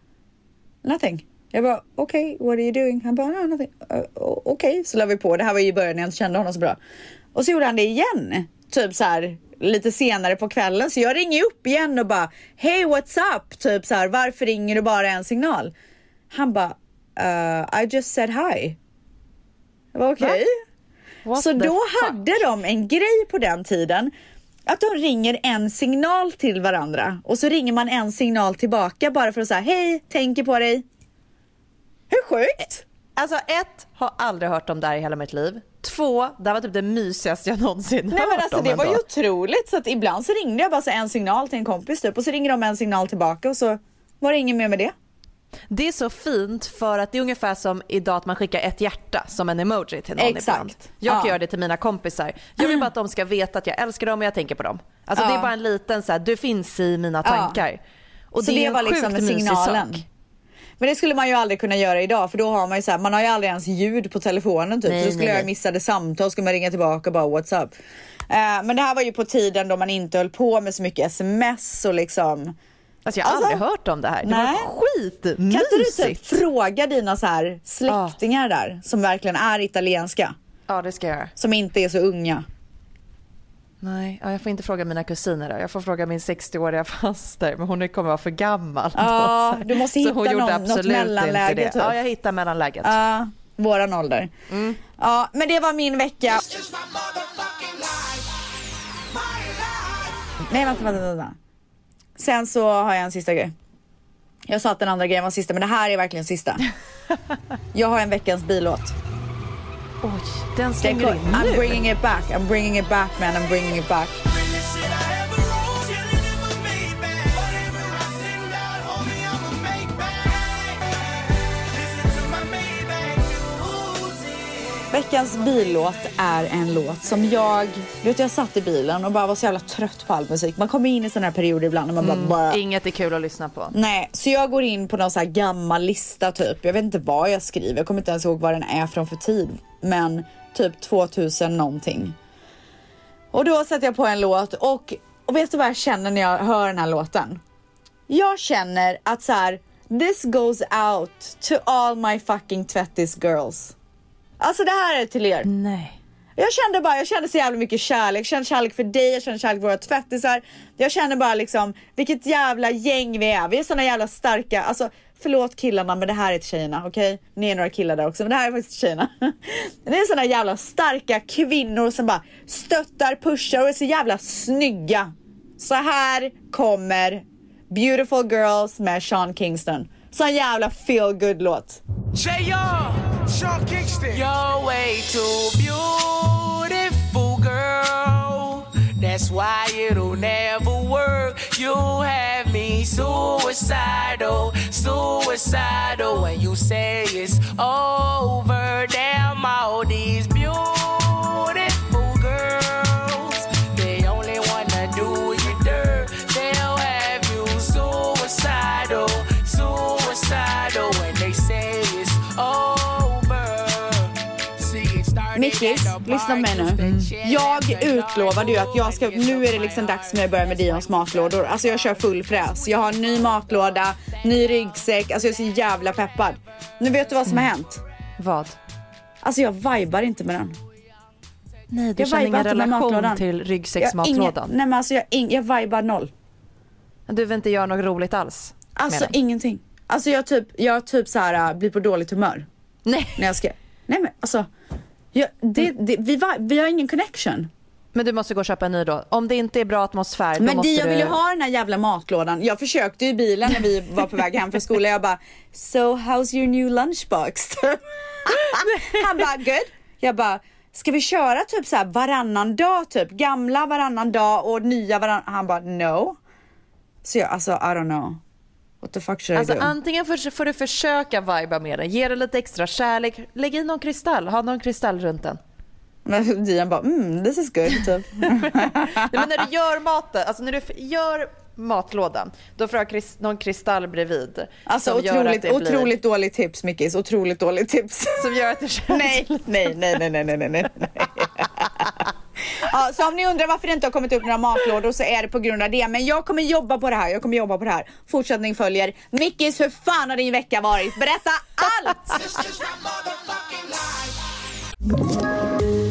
nothing. Jag bara okej okay, what are you doing? Han bara no, nothing. Uh, okej okay. så la vi på. Det här var ju i början när jag inte kände honom så bra. Och så gjorde han det igen. Typ så här lite senare på kvällen. Så jag ringer upp igen och bara hey what's up? Typ så här varför ringer du bara en signal? Han bara uh, I just said hi. Jag bara okej. What Så då fuck? hade de en grej på den tiden att de ringer en signal till varandra och så ringer man en signal tillbaka bara för att säga hej, tänker på dig. Hur sjukt? Alltså ett, har aldrig hört om det här i hela mitt liv. Två, det här var typ det mysigaste jag någonsin Nej hört men alltså om det var ju ändå. otroligt så att ibland så ringde jag bara så en signal till en kompis typ och så ringer de en signal tillbaka och så var det inget mer med det. Det är så fint för att det är ungefär som idag att man skickar ett hjärta som en emoji till någon Exakt. ibland. Jag kan Ja. göra det till mina kompisar. Jag vill bara att de ska veta att jag älskar dem och jag tänker på dem. Alltså det är Ja. bara en liten så här, du finns i mina Ja. tankar. Och så det, det, är en var liksom signalen. sak. Men det skulle man ju aldrig kunna göra idag för då har man ju så här, man har ju aldrig ens ljud på telefonen typ. Nej, så då skulle nej, jag nej. missade samtal skulle man ringa tillbaka och bara what's up. Eh, men det här var ju på tiden då man inte höll på med så mycket sms och liksom. Alltså jag har Alltså, aldrig hört om det här. Det nej. var skitmysigt. Kan inte du typ fråga dina så här släktingar där som verkligen är italienska? Ja det ska jag göra. Som inte är så unga. Nej, ja, jag får inte fråga mina kusiner då. Jag får fråga min 60-åriga faster men hon kommer vara för gammal. Ja, då, så- du måste så hon hitta gjorde någon- något mellanläge, Inte det. typ. Ja, jag hittar mellanläget. Ja, Våran ålder. Ja, men det var min vecka. Nej, vänta, vänta, vänta. Sen så har jag en sista grej. Jag sa att den andra grejen var sista, men det här är verkligen sista. [laughs] Jag har en veckans billåt. Oj, den slänger in I'm nu. bringing it back, I'm bringing it back man, I'm bringing it back. Veckans billåt är en låt som jag, vet jag satt i bilen och bara var så jävla trött på all musik. Man kommer in i sådana här perioder ibland och man bara, bara Inget är kul att lyssna på. Nej, så jag går in på någon så här gammal lista typ. Jag vet inte vad jag skriver. Jag kommer inte ens ihåg vad den är från för tid. Men typ 2000 någonting. Och då sätter jag på en låt och, och vet du vad jag känner när jag hör den här låten? Jag känner att så här, this goes out to all my fucking tvättis girls. Alltså det här är till er. Nej. Jag kände bara, jag kände så jävla mycket kärlek. Jag kände kärlek för dig, jag kände kärlek för våra tvättisar. Jag kände bara liksom, vilket jävla gäng vi är. Vi är såna jävla starka, alltså förlåt killarna men det här är till tjejerna, okej? Ni är några killar där också men det här är faktiskt till tjejerna. [laughs] Det är såna jävla starka kvinnor som bara stöttar, pushar och är så jävla snygga. Så här kommer Beautiful Girls med Sean Kingston. Sån jävla feel good låt. JR, Sean Kingston. You're way too beautiful, girl. That's why it'll never work. You have me suicidal, suicidal. When you say it's over, damn all these beautiful the lyssna på mig nu. the Jag utlovade ju att jag ska, nu är det liksom dags med att börja med Dions matlådor. Alltså jag kör full fräs. Jag har en ny matlåda, ny ryggsäck, alltså jag är så jävla peppad. Nu vet du vad som har hänt? Vad? Alltså jag vibar inte med den. Nej, du Jag känner ingen relation till ryggsäcksmatlådan? Nej men alltså jag, jag vibar noll. Du vill inte göra något roligt alls? Alltså ingenting. Alltså jag typ, jag typ så här äh, blir på dåligt humör Nej. när jag ska. Nej men alltså. Jag, det, det, vi, var, vi har ingen connection. Men du måste gå och köpa en ny då. Om det inte är bra atmosfär då Men måste Dion du... vill ju ha den här jävla matlådan. Jag försökte ju i bilen när vi var på väg hem från skolan. Jag bara, so how's your new lunchbox? [laughs] Han bara, good. Jag bara, ska vi köra typ så här varannan dag typ? Gamla varannan dag och nya varannan. Han bara, no. Så jag, alltså I don't know. What the fuck should Alltså I do? antingen får, får du försöka viba med den, ge den lite extra kärlek, lägg i någon kristall, ha någon kristall runt den. Men Dion bara, mm, this is good typ. [laughs] Nej, men när du gör maten, alltså när du gör matlådan, då får du ha kris- någon kristall bredvid. Alltså otroligt, blir- otroligt dåligt tips Mickis, otroligt dåligt tips. Som gör att det [laughs] känns nej, nej, nej, nej, nej, nej, nej. Ja, så om ni undrar varför det inte har kommit upp några matlådor så är det på grund av det. Men jag kommer jobba på det här, jag kommer jobba på det här. Fortsättning följer. Mickis, hur fan har din vecka varit? Berätta allt! [laughs]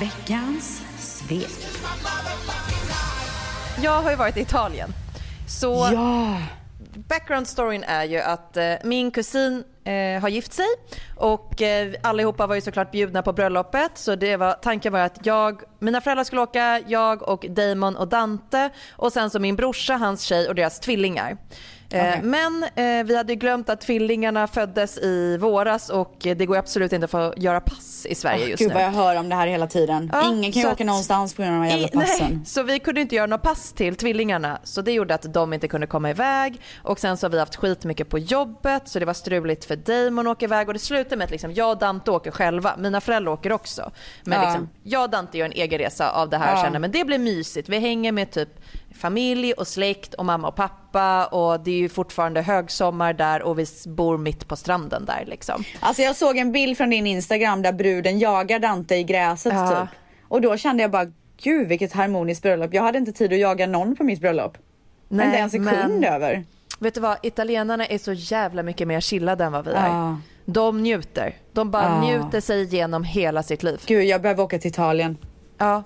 Veckans svek. Jag har ju varit i Italien. Så Ja. background storyn är ju att eh, min kusin eh, har gift sig och eh, allihopa var ju såklart bjudna på bröllopet så det var, tanken var att jag, mina föräldrar skulle åka, jag och Damon och Dante och sen så min brorsa, hans tjej och deras tvillingar. Eh, Okej. Men eh, vi hade glömt att tvillingarna föddes i våras och det går absolut inte att få göra pass i Sverige Åh, just Gud nu. vad jag hör om det här hela tiden. Ja, Ingen kan ju åka att- någonstans på grund av de här jävla passen. Nej, så vi kunde inte göra något pass till tvillingarna. Så det gjorde att de inte kunde komma iväg. Och sen så har vi haft skitmycket på jobbet så det var struligt för Damon att åka iväg. Och det slutade med att liksom, jag och Dante åker själva. Mina föräldrar åker också. Men Ja. liksom, jag och Dante gör en egen resa av det här Ja. känner men det blir mysigt. Vi hänger med typ familj och släkt och mamma och pappa och det är ju fortfarande högsommar där och vi bor mitt på stranden där liksom. Alltså jag såg en bild från din Instagram där bruden jagar Dante i gräset Ja. typ. Och då kände jag bara, gud vilket harmoniskt bröllop. Jag hade inte tid att jaga någon på mitt bröllop. Nej, inte en sekund men- över. Vet du vad, italienarna är så jävla mycket mer chillade än vad vi är. Ja. De njuter. De bara Ja. njuter sig igenom hela sitt liv. Gud, jag behöver åka till Italien. Ja.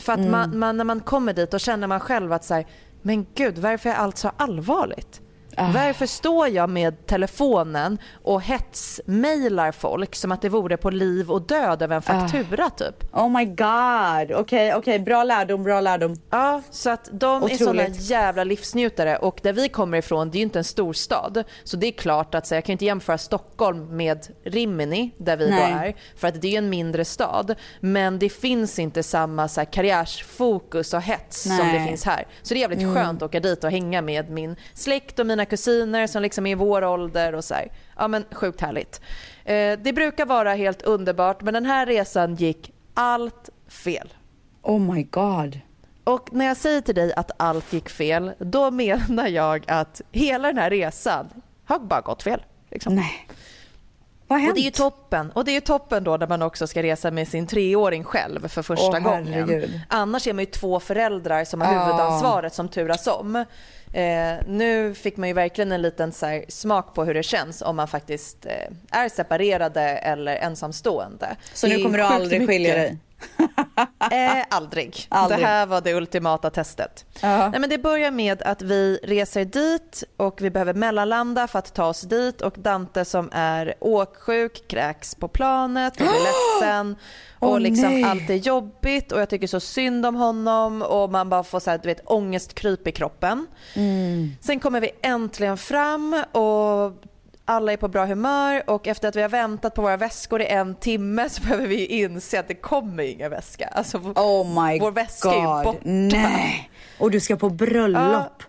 För att Mm. man, man, när man kommer dit då känner man själv att så här, men gud varför är allt så allvarligt? Ah. Varför står jag med telefonen och hetsmailar folk som att det vore på liv och död över en faktura typ? Oh my god. Okej, okej, bra lärdom, bra lärdom. Ja, så att de är Otroligt. såna jävla livsnjutare och där vi kommer ifrån det är ju inte en storstad. Så det är klart att så jag kan inte jämföra Stockholm med Rimini där vi Nej. då är för att det är en mindre stad. Men det finns inte samma så här, karriärsfokus och hets som Nej. det finns här. Så det är jävligt Mm. skönt att åka dit och hänga med min släkt och mina kusiner som liksom är i vår ålder och så här. Ja men sjukt härligt. Eh, det brukar vara helt underbart men den här resan gick allt fel. Oh my god. Och när jag säger till dig att allt gick fel, då menar jag att hela den här resan har bara gått fel. Liksom. Nej. Vad har Och det är ju toppen. Och det är ju toppen då när man också ska resa med sin treåring själv för första Åh, gången. Annars är man ju två föräldrar som har Ja. huvudansvaret som turas om. Eh, nu fick man ju verkligen en liten så smak på hur det känns om man faktiskt eh, är separerade eller ensamstående. Så nu kommer du aldrig skilja mycket. dig? [laughs] Eh, aldrig. Aldrig. Det här var det ultimata testet. Ja. Nej, men det börjar med att vi reser dit och vi behöver mellanlanda för att ta oss dit och Dante som är åksjuk kräks på planet och blir [gasps] ledsen. Och Åh, liksom nej. allt är jobbigt och jag tycker så synd om honom och man bara får så här, du vet, ångestkryp i kroppen. Mm. Sen kommer vi äntligen fram och alla är på bra humör och efter att vi har väntat på våra väskor i en timme så behöver vi inse att det kommer ingen väska. Alltså, Oh my vår väska god. är ju borta. Nej. Och du ska på bröllop.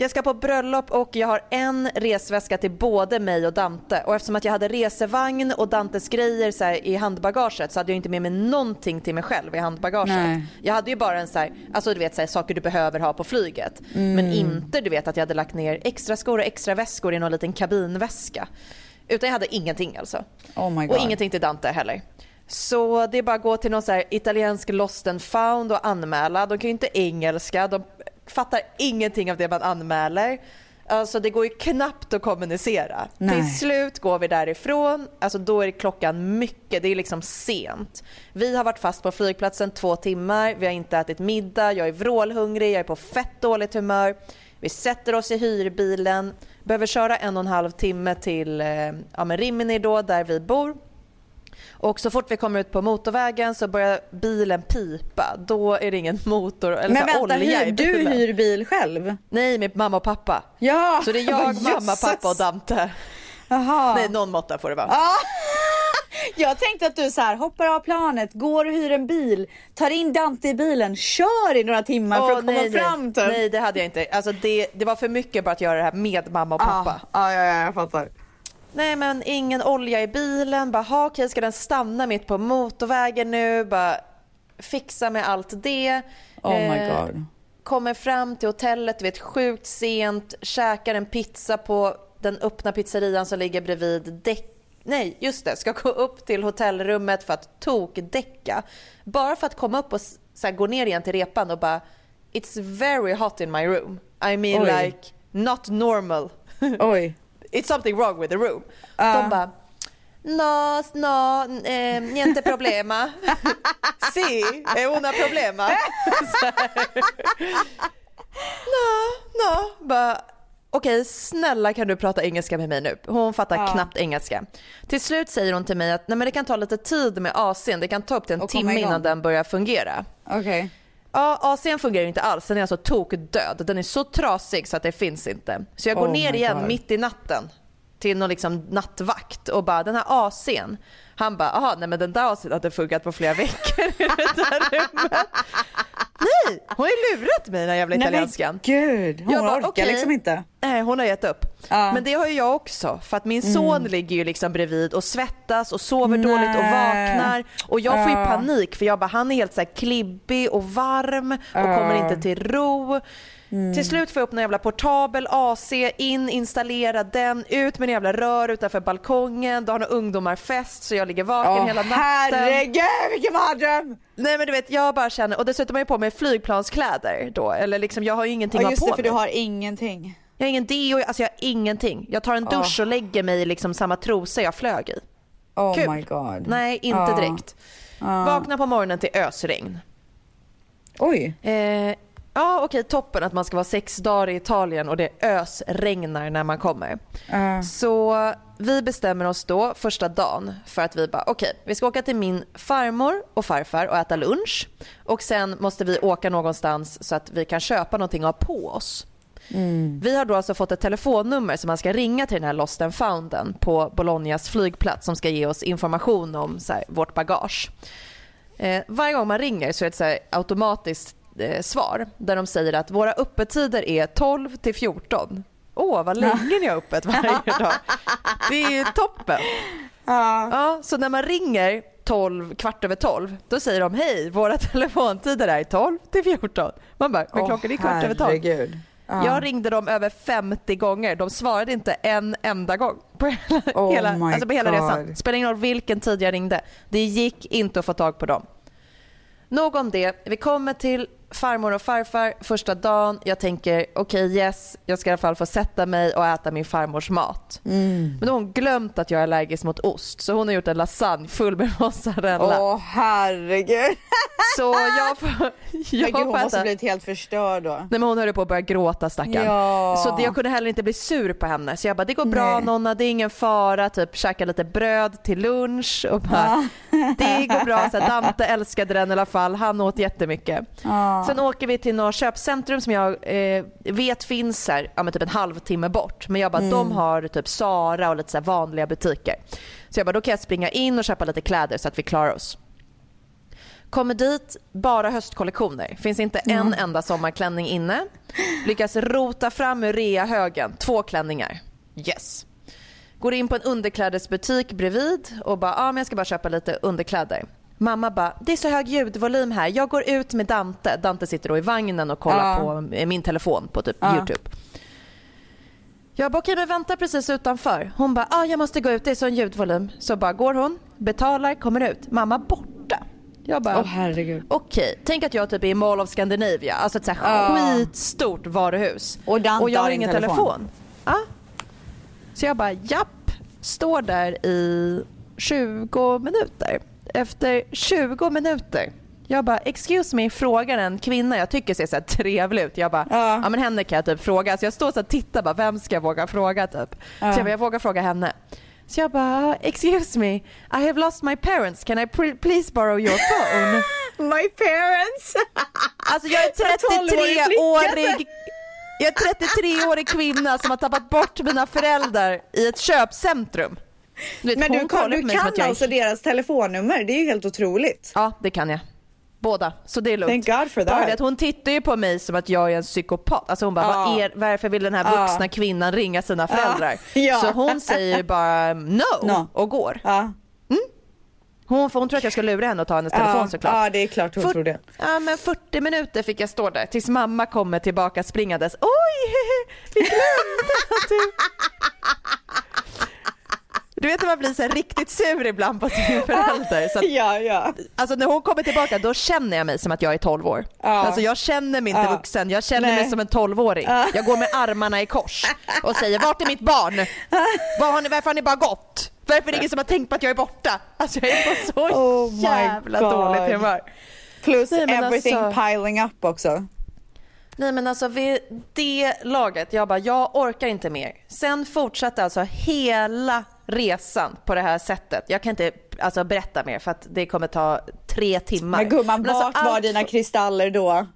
Jag ska på bröllop och jag har en resväska till både mig och Dante. Och eftersom att jag hade resevagn och Dantes grejer så här, i handbagaget så hade jag inte med mig någonting till mig själv i handbagaget. Nej. Jag hade ju bara en så här, alltså du vet så här, saker du behöver ha på flyget. Mm. Men inte du vet att jag hade lagt ner extra skor och extra väskor i någon liten kabinväska. Utan jag hade ingenting alltså. Oh my god. Och ingenting till Dante heller. Så det är bara att gå till någon så här italiensk lost and found och anmäla. De kan ju inte engelska, de fattar ingenting av det man anmäler. Alltså det går ju knappt att kommunicera. Nej. Till slut går vi därifrån, alltså då är klockan mycket, det är liksom sent. Vi har varit fast på flygplatsen två timmar, vi har inte ätit middag, jag är vrålhungrig, jag är på fett dåligt humör. Vi sätter oss i hyrbilen, behöver köra en och en halv timme till eh, ja, Rimini då, där vi bor. Och så fort vi kommer ut på motorvägen så börjar bilen pipa. Då är det ingen motor eller Men vänta, olja hyr, i du bilen. hyr bil själv? Nej, med mamma och pappa. Ja. Så det är jag, [laughs] mamma, pappa och Dante. Jaha. Nej, någon måtta får det vara. Ah. [laughs] Jag tänkte att du så här hoppar av planet, går och hyr en bil, tar in Dante i bilen, kör i några timmar för Åh, att komma nej, fram typ. nej, det hade jag inte. Alltså det, det var för mycket bara att göra det här med mamma och pappa. Ah, ja, ja, jag fattar. Nej men ingen olja i bilen, bara ha okej ska den stanna mitt på motorvägen nu, bara fixa med allt det. Oh my Eh, god. Kommer fram till hotellet, du vet sjukt sent, käkar en pizza på den öppna pizzerian som ligger bredvid däck Nej, just det. Ska gå upp till hotellrummet för att tokdäcka. Bara för att komma upp och så gå ner igen till repan och bara It's very hot in my room. I mean Oj. like not normal. [laughs] Oj. It's something wrong with the room. Ah. De bara No, no, eh, niente problema. [laughs] si, è una problema. [laughs] No, no. Bara, Okej, snälla kan du prata engelska med mig nu? Hon fattar Ja. knappt engelska. Till slut säger hon till mig att Nej, men det kan ta lite tid med AC'n. Det kan ta upp till en timme innan den börjar fungera. Okej. Ja, AC'n fungerar ju inte alls. Den är alltså tokdöd. Den är så trasig så att det finns inte. Så jag går Oh ner igen God. mitt i natten till någon liksom nattvakt och bara den här AC'n. Han bara, aha, nej men den där AC'n hade funkat på flera veckor i det där rummet. Nej, hon har ju lurat mig den här jävla Nej men italienskan. gud, hon Jag bara, orkar okej. liksom inte. Nej, hon har gett upp. Ja. Men det har ju jag också. För att min Mm. son ligger ju liksom bredvid och svettas och sover dåligt och Nej. vaknar. Och jag får ju panik för jag bara, han är helt så här klibbig och varm och kommer inte till ro. Mm. Till slut får jag upp en jävla portabel AC, in, installera den, ut med en jävla rör utanför balkongen. Då har några ungdomar fest så jag ligger vaken Åh, hela natten. herregud vilken mardröm! Nej men du vet jag bara känner, och dessutom har jag på mig flygplanskläder då. Eller liksom jag har ju ingenting att just ha det på för mig. du har ingenting. Jag har ingen deo, alltså jag har ingenting. Jag tar en dusch Åh. och lägger mig i liksom samma trosor jag flög i. Oh Kul. my god. Nej, inte direkt. Vakna på morgonen till ösregn. Oj. Eh, ja okej, toppen att man ska vara sex dagar i Italien och det ösregnar när man kommer. Ja. Så vi bestämmer oss då första dagen för att vi bara okej, vi ska åka till min farmor och farfar och äta lunch och sen måste vi åka någonstans så att vi kan köpa någonting att ha på oss. Vi har då alltså fått ett telefonnummer som man ska ringa till den här Lost and Founden på Bolognas flygplats som ska ge oss information om så här, vårt bagage. Eh, varje gång man ringer så är det så här automatiskt eh, svar där de säger att våra öppettider är 12 till 14. Åh, vad länge ni har öppet varje [laughs] dag. Det är ju toppen. Ja, så när man ringer 12, kvart över 12, då säger de hej, våra [laughs] telefontider är 12 till 14. Man bara, men klockan är kvart över 12. herregud. Ja. Jag ringde dem över 50 gånger. De svarade inte en enda gång på [laughs] hela, Oh hela, alltså på hela resan. Spelar ingen roll vilken tid jag ringde. Det gick inte att få tag på dem. Nog om det. Vi kommer till farmor och farfar första dagen. Jag tänker okej yes, jag ska i alla fall få sätta mig och äta min farmors mat. Mm. Men då har hon glömt att jag är allergisk mot ost så hon har gjort en lasagne full med mozzarella. Åh herregud. [laughs] Så jag får, [laughs] jag gud, hon får måste blivit helt förstörd då. Nej men hon höll på att börja gråta stackarn. Ja. Så det, jag kunde heller inte bli sur på henne. Så jag bara, det går bra Nej. Nonna, det är ingen fara. Typ käka lite bröd till lunch och bara, det går bra. Så här, [laughs] Dante älskade den i alla fall, han åt jättemycket. Ja. Sen åker vi till några köpcentrum som jag eh, vet finns här, ja, men typ en halvtimme bort. Men jag bara, Mm. de har typ Sara och lite så vanliga butiker. Så jag bara, då kan jag springa in och köpa lite kläder så att vi klarar oss. Kommer dit, bara höstkollektioner. Finns inte en enda sommarklänning inne. Lyckas rota fram ur reahögen två klänningar. Yes. Går in på en underklädesbutik bredvid och bara, ah, men jag ska bara köpa lite underkläder. Mamma bara, det är så hög ljudvolym här. Jag går ut med Dante. Dante sitter då i vagnen och kollar Ja. på eh, min telefon på typ Ja. Youtube. Jag bara, okej men vänta precis utanför. Hon bara, ah, jag måste gå ut, det är sån ljudvolym. Så bara går hon, betalar, kommer ut. Mamma borta. Jag bara, Åh herregud. okej, tänk att jag typ är i Mall of Scandinavia, alltså ett så här Ja. skitstort varuhus. Och Dante jag har ingen telefon. telefon. Ja. Så jag bara, japp, står där i 20 minuter. Efter 20 minuter jag bara, excuse me, frågar en kvinna jag tycker ser så här trevlig ut. Jag bara, ja. Ja. men henne kan jag typ fråga. Så jag står så och tittar bara, vem ska jag våga fråga typ? Ja. Så jag bara, jag vågar fråga henne. Så jag bara, excuse me, I have lost my parents, can I please borrow your phone? [laughs] My parents. [laughs] Alltså jag är En 12-årig flicka. 33-årig jag är 33-årig kvinna som har tappat bort mina föräldrar i ett köpcentrum. Du vet, Men du kan, du kan jag alltså deras telefonnummer, det är ju helt otroligt. Ja, det kan jag. Båda, så det är lugnt. Thank God for Bara that. att hon tittar ju på mig som att jag är en psykopat. Alltså hon bara, Ja. Vad är, varför vill den här vuxna kvinnan ringa sina föräldrar? [laughs] Ja. Så hon säger ju bara no, No. och går. Ja. Hon, hon tror att jag ska lura henne och ta hennes telefon såklart. Ja, det är klart hon Fyrt- tror det. Ja, men 40 minuter fick jag stå där tills mamma kommer tillbaka springandes. Oj, [laughs] vi glömde att du... Du vet när man blir så riktigt sur ibland på sin [laughs] förälder. Så att, Ja, ja. alltså när hon kommer tillbaka då känner jag mig som att jag är 12 år. Ja. Alltså jag känner mig inte Ja. vuxen, jag känner mig Nej. som en 12-åring. Ja. Jag går med armarna i kors och säger vart är mitt barn? Var har ni, varför har ni bara gått? Varför är det ingen som har tänkt på att jag är borta? Alltså jag är på så Oh jävla God. dåligt humör. Plus Nej, everything alltså- piling up också. Nej men alltså vid det laget, jag bara jag orkar inte mer. Sen fortsatte alltså hela resan på det här sättet. Jag kan inte alltså, berätta mer för att det kommer ta tre timmar. Men gumman, Men alltså, vart var allt- dina kristaller då?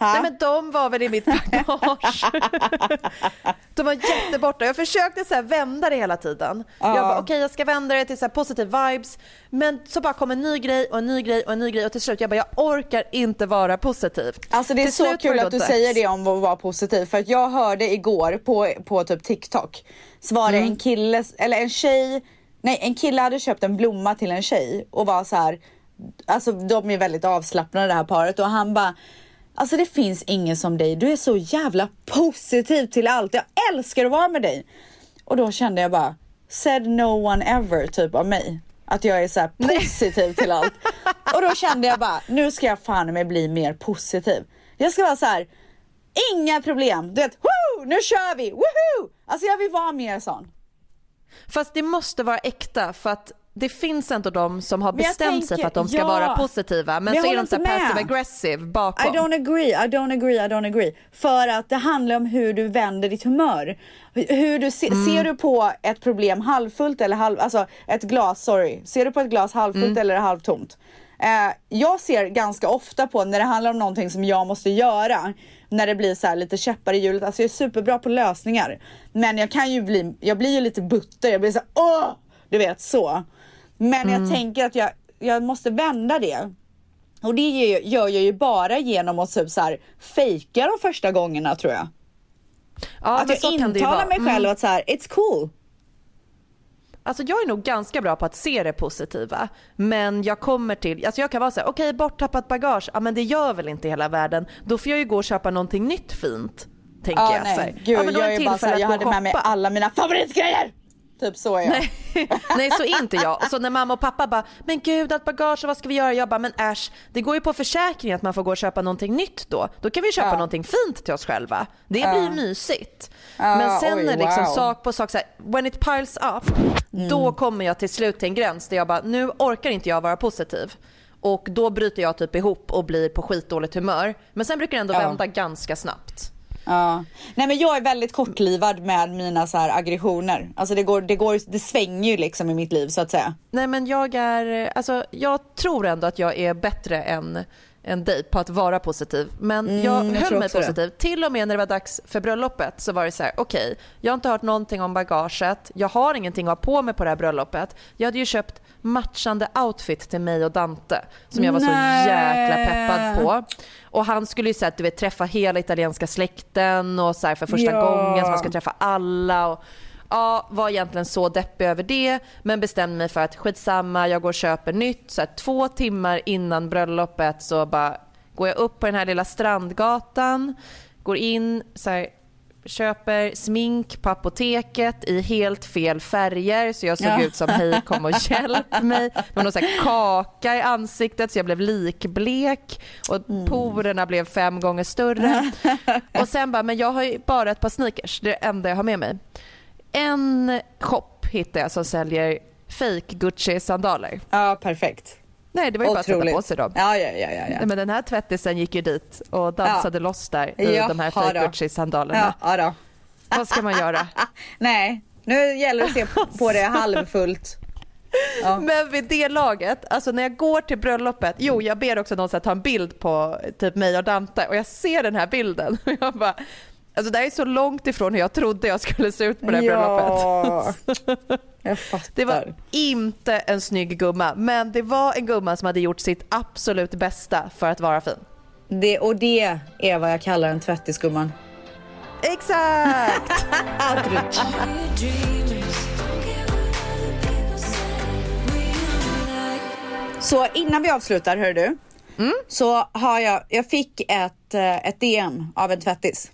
Nej men de var väl i mitt bagage. [laughs] de var jätteborta. Jag försökte så vända det hela tiden. Ja. Jag bara okej okay, jag ska vända det till så här positive vibes. Men så bara kom en ny grej och en ny grej och en ny grej och till slut jag bara jag orkar inte vara positiv. Alltså det är till så kul att du säger det om att vara positiv för att jag hörde igår på, på typ TikTok så var det Mm. en kille, eller en tjej, nej en kille hade köpt en blomma till en tjej och var så här, alltså de är väldigt avslappnade det här paret och han bara Alltså det finns ingen som dig, du är så jävla positiv till allt, jag älskar att vara med dig. Och då kände jag bara, said no one ever typ av mig. Att jag är så här positiv till allt. Och då kände jag bara, nu ska jag fan med bli mer positiv. Jag ska vara så här, inga problem, du vet, woo, nu kör vi, woohoo! Alltså jag vill vara mer sån. Fast det måste vara äkta för att det finns ändå de som har bestämt sig tänker- för att de ska ja. vara positiva men, Men så är de så passive aggressive bakom. I don't agree, I don't agree, I don't agree. För att det handlar om hur du vänder ditt humör. Hur du se, Mm. Ser du på ett problem halvfullt eller halv, alltså ett glas, sorry. Ser du på ett glas halvfullt Mm. eller halvtomt? Eh, jag ser ganska ofta på när det handlar om någonting som jag måste göra. När det blir så här lite käppar i hjulet. Alltså jag är superbra på lösningar. Men jag kan ju bli, jag blir ju lite butter. Jag blir så här, åh! Du vet så. Men Mm. jag tänker att jag, jag måste vända det. Och det gör jag ju bara genom att typ så här fejka de första gångerna tror jag. Ja, att jag intalar mig själv Mm. att så här, it's cool. Alltså jag är nog ganska bra på att se det positiva. Men jag kommer till, alltså jag kan vara så här, okej borttappat bagage, ja men det gör väl inte hela världen. Då får jag ju gå och köpa någonting nytt fint. Tänker Ja, jag. Nej. Gud, ja, men då jag är bara så här, jag hade med mig alla mina favoritgrejer. Typ så är jag. Nej. [laughs] Nej så är inte jag. Och så när mamma och pappa bara, men gud allt bagage vad ska vi göra? Jag bara, men äsch, det går ju på försäkring att man får gå och köpa någonting nytt då. Då kan vi köpa Ja. någonting fint till oss själva. Det Ja. blir mysigt. Ja, men sen oj, är liksom wow. sak på sak så här, when it piles up, Mm. då kommer jag till slut till en gräns där jag bara, nu orkar inte jag vara positiv. Och då bryter jag typ ihop och blir på skitdåligt humör. Men sen brukar det ändå vända ganska snabbt. Ja. Nej men jag är väldigt kortlivad med mina så här aggressioner. Alltså det går, det går, det svänger ju liksom i mitt liv så att säga. Nej men jag är, alltså jag tror ändå att jag är bättre än, än dig på att vara positiv. Men Mm, jag jag höll mig också det. positiv. Till och med när det var dags för bröllopet så var det så här: okej, jag har inte hört någonting om bagaget. Jag har ingenting att ha på mig på det här bröllopet. Jag hade ju köpt matchande outfit till mig och Dante som jag var Nej. så jäkla peppad på. Och han skulle ju så här, du vet, träffa hela italienska släkten och så här för första Ja. gången så man ska träffa alla. Och, ja, var egentligen så deppig över det men bestämde mig för att skitsamma, jag går och köper nytt. Så här, två timmar innan bröllopet så bara går jag upp på den här lilla strandgatan, går in, så här, köper smink på apoteket i helt fel färger så jag såg Ja. ut som hej kom och hjälp mig. Med någon så här kaka i ansiktet så jag blev likblek och Mm. porerna blev fem gånger större. [laughs] Och sen bara, men jag har ju bara ett par sneakers, det är det enda jag har med mig. En shop hittade jag som säljer fake Gucci-sandaler. Ja perfekt. Nej, det var ju bara att sätta på sig dem. Ja ja ja ja. ja. Nej, men den här tvättisen gick ju dit och dansade loss där i Jaha de här fake. Gucci-sandalerna. Ja, ja. Vad ska man göra? [laughs] Nej, nu gäller det att se på det halvfullt. Ja. Men vid det laget, alltså när jag går till bröllopet, jo jag ber också någon här, ta en bild på typ mig och Dante och jag ser den här bilden [laughs] och jag bara, alltså det här är så långt ifrån hur jag trodde jag skulle se ut på det här Ja. bröllopet. [laughs] Jag fattar. Det var inte en snygg gumma, men det var en gumma som hade gjort sitt absolut bästa för att vara fin. Det, och det är vad jag kallar en tvättisgumman. Exakt! [laughs] Så innan vi avslutar, hör du. Så har jag, jag fick ett, eh, ett DM av en tvättis.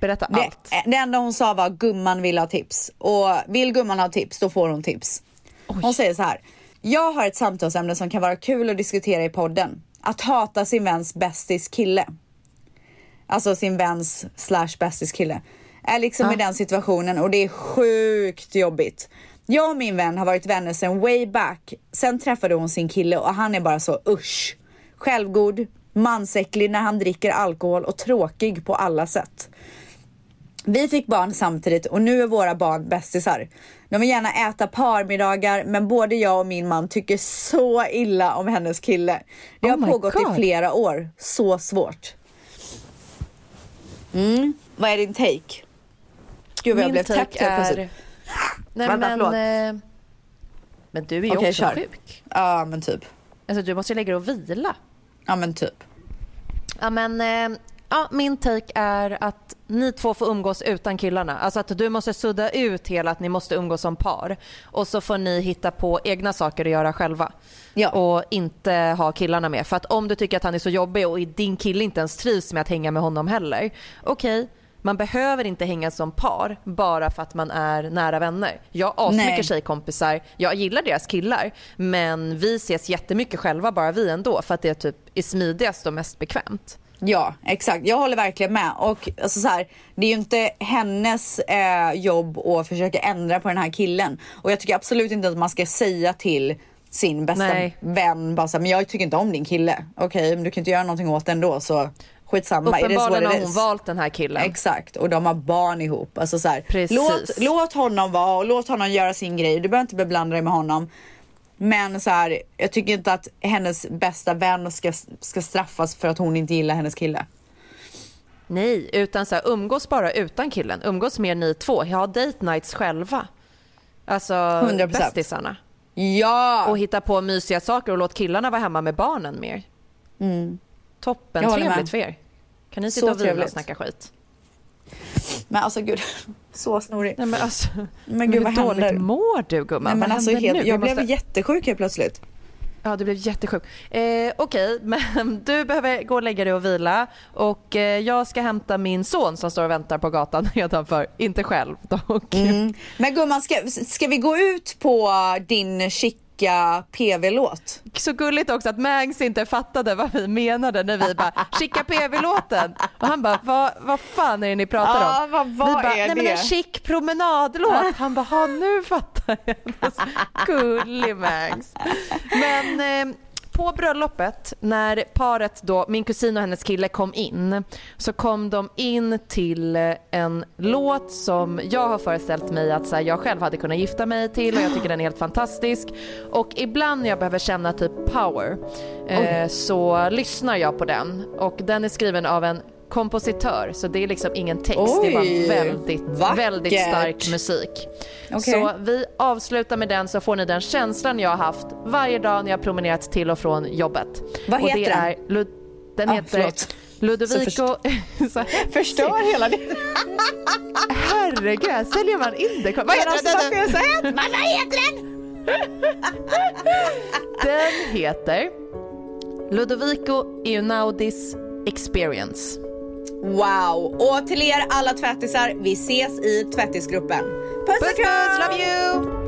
Berätta Det, allt. det enda hon sa var gumman vill ha tips. Och vill gumman ha tips, då får hon tips. Hon säger så här. Jag har ett samtalsämne som kan vara kul att diskutera i podden. Att hata sin väns bästis kille. Alltså sin väns slash bästis kille. Är liksom i den situationen och det är sjukt jobbigt. Jag och min vän har varit vänner sedan way back. Sen träffade hon sin kille och han är bara så usch. Självgod, mansäcklig när han dricker alkohol och tråkig på alla sätt. Vi fick barn samtidigt och nu är våra barn bästisar. De vill gärna äta parmiddagar men både jag och min man tycker så illa om hennes kille. Det Oh har pågått God. i flera år. Så svårt. Mm. Vad är din take? Gud vad jag Min blev take täppt helt plötsligt. är... Nej Vänta, men... förlåt. eh, Men du är ju Okej, också kör. sjuk. Ja men typ. Alltså du måste ju lägga dig och vila. Ja men typ. Ja men... Ja, min take är att ni två får umgås utan killarna. Alltså att du måste sudda ut hela att ni måste umgås som par. Och så får ni hitta på egna saker att göra själva. Ja. Och inte ha killarna med. För att om du tycker att han är så jobbig och din kille inte ens trivs med att hänga med honom heller. Okej, man behöver inte hänga som par bara för att man är nära vänner. Jag har asmycket tjejkompisar, jag gillar deras killar men vi ses jättemycket själva bara vi ändå för att det typ är smidigast och mest bekvämt. Ja, exakt. Jag håller verkligen med. Och alltså, så här, det är ju inte hennes eh, jobb att försöka ändra på den här killen. Och jag tycker absolut inte att man ska säga till sin bästa Nej. vän bara så här, men jag tycker inte om din kille. Okej, men du kan inte göra någonting åt det ändå så skitsamma. Uppenbarligen har hon valt den här killen. Exakt, och de har barn ihop. Alltså så här, låt, låt honom vara och låt honom göra sin grej. Du behöver inte beblanda dig med honom. Men så här, jag tycker inte att hennes bästa vän ska, ska straffas för att hon inte gillar hennes kille. Nej, utan så här, umgås bara utan killen. Umgås mer ni två. Ha date nights själva. Alltså 100%. bästisarna. Ja! Och hitta på mysiga saker och låt killarna vara hemma med barnen mer. Toppen, Jag håller med. trevligt för er. Kan ni Så sitta och vila och trevligt. snacka skit? Men alltså gud, så snorig. Nej men alltså, Men gud, hur vad dåligt händer? mår du gumman? Nej, men vad alltså, helt, nu? Jag blev måste- jättesjuk helt plötsligt. Ja, du blev jättesjuk. Eh, Okej, men du behöver gå och lägga dig och vila. Och eh, jag ska hämta min son som står och väntar på gatan [laughs] nedanför. Inte själv dock. Mm. Men gumman, ska, ska vi gå ut på din chica PV-låt? Så gulligt också att Mangs inte fattade vad vi menade när vi bara [laughs] “skicka PV-låten” och han bara “vad, vad fan är det ni pratar om?” vad- vad Vi bara “nej men det?" en chic promenadlåt” [laughs] Han bara “ha nu fattar jag”. [laughs] Gullig Mangs. Men eh, på bröllopet när paret då, min kusin och hennes kille kom in så kom de in till en låt som jag har föreställt mig att så här, jag själv hade kunnat gifta mig till och jag tycker den är helt fantastisk. Och ibland när jag behöver känna typ power eh, så lyssnar jag på den och den är skriven av en kompositör så det är liksom ingen text, det Oj, bara väldigt, vackert. väldigt stark musik. Okej. Så vi avslutar med den så får ni den känslan jag har haft varje dag när jag promenerat till och från jobbet. Vad och heter det den? Är, Lud- den Ah, heter förlåt. Ludovico... Så [laughs] Förstör hela din... Herregud, säljer man in det. Vad heter alltså den? så vad heter den? [laughs] Den heter Ludovico Einaudis Experience. Wow! Och till er alla tvättisar, vi ses i tvättisgruppen. Puss Puss puss, love you!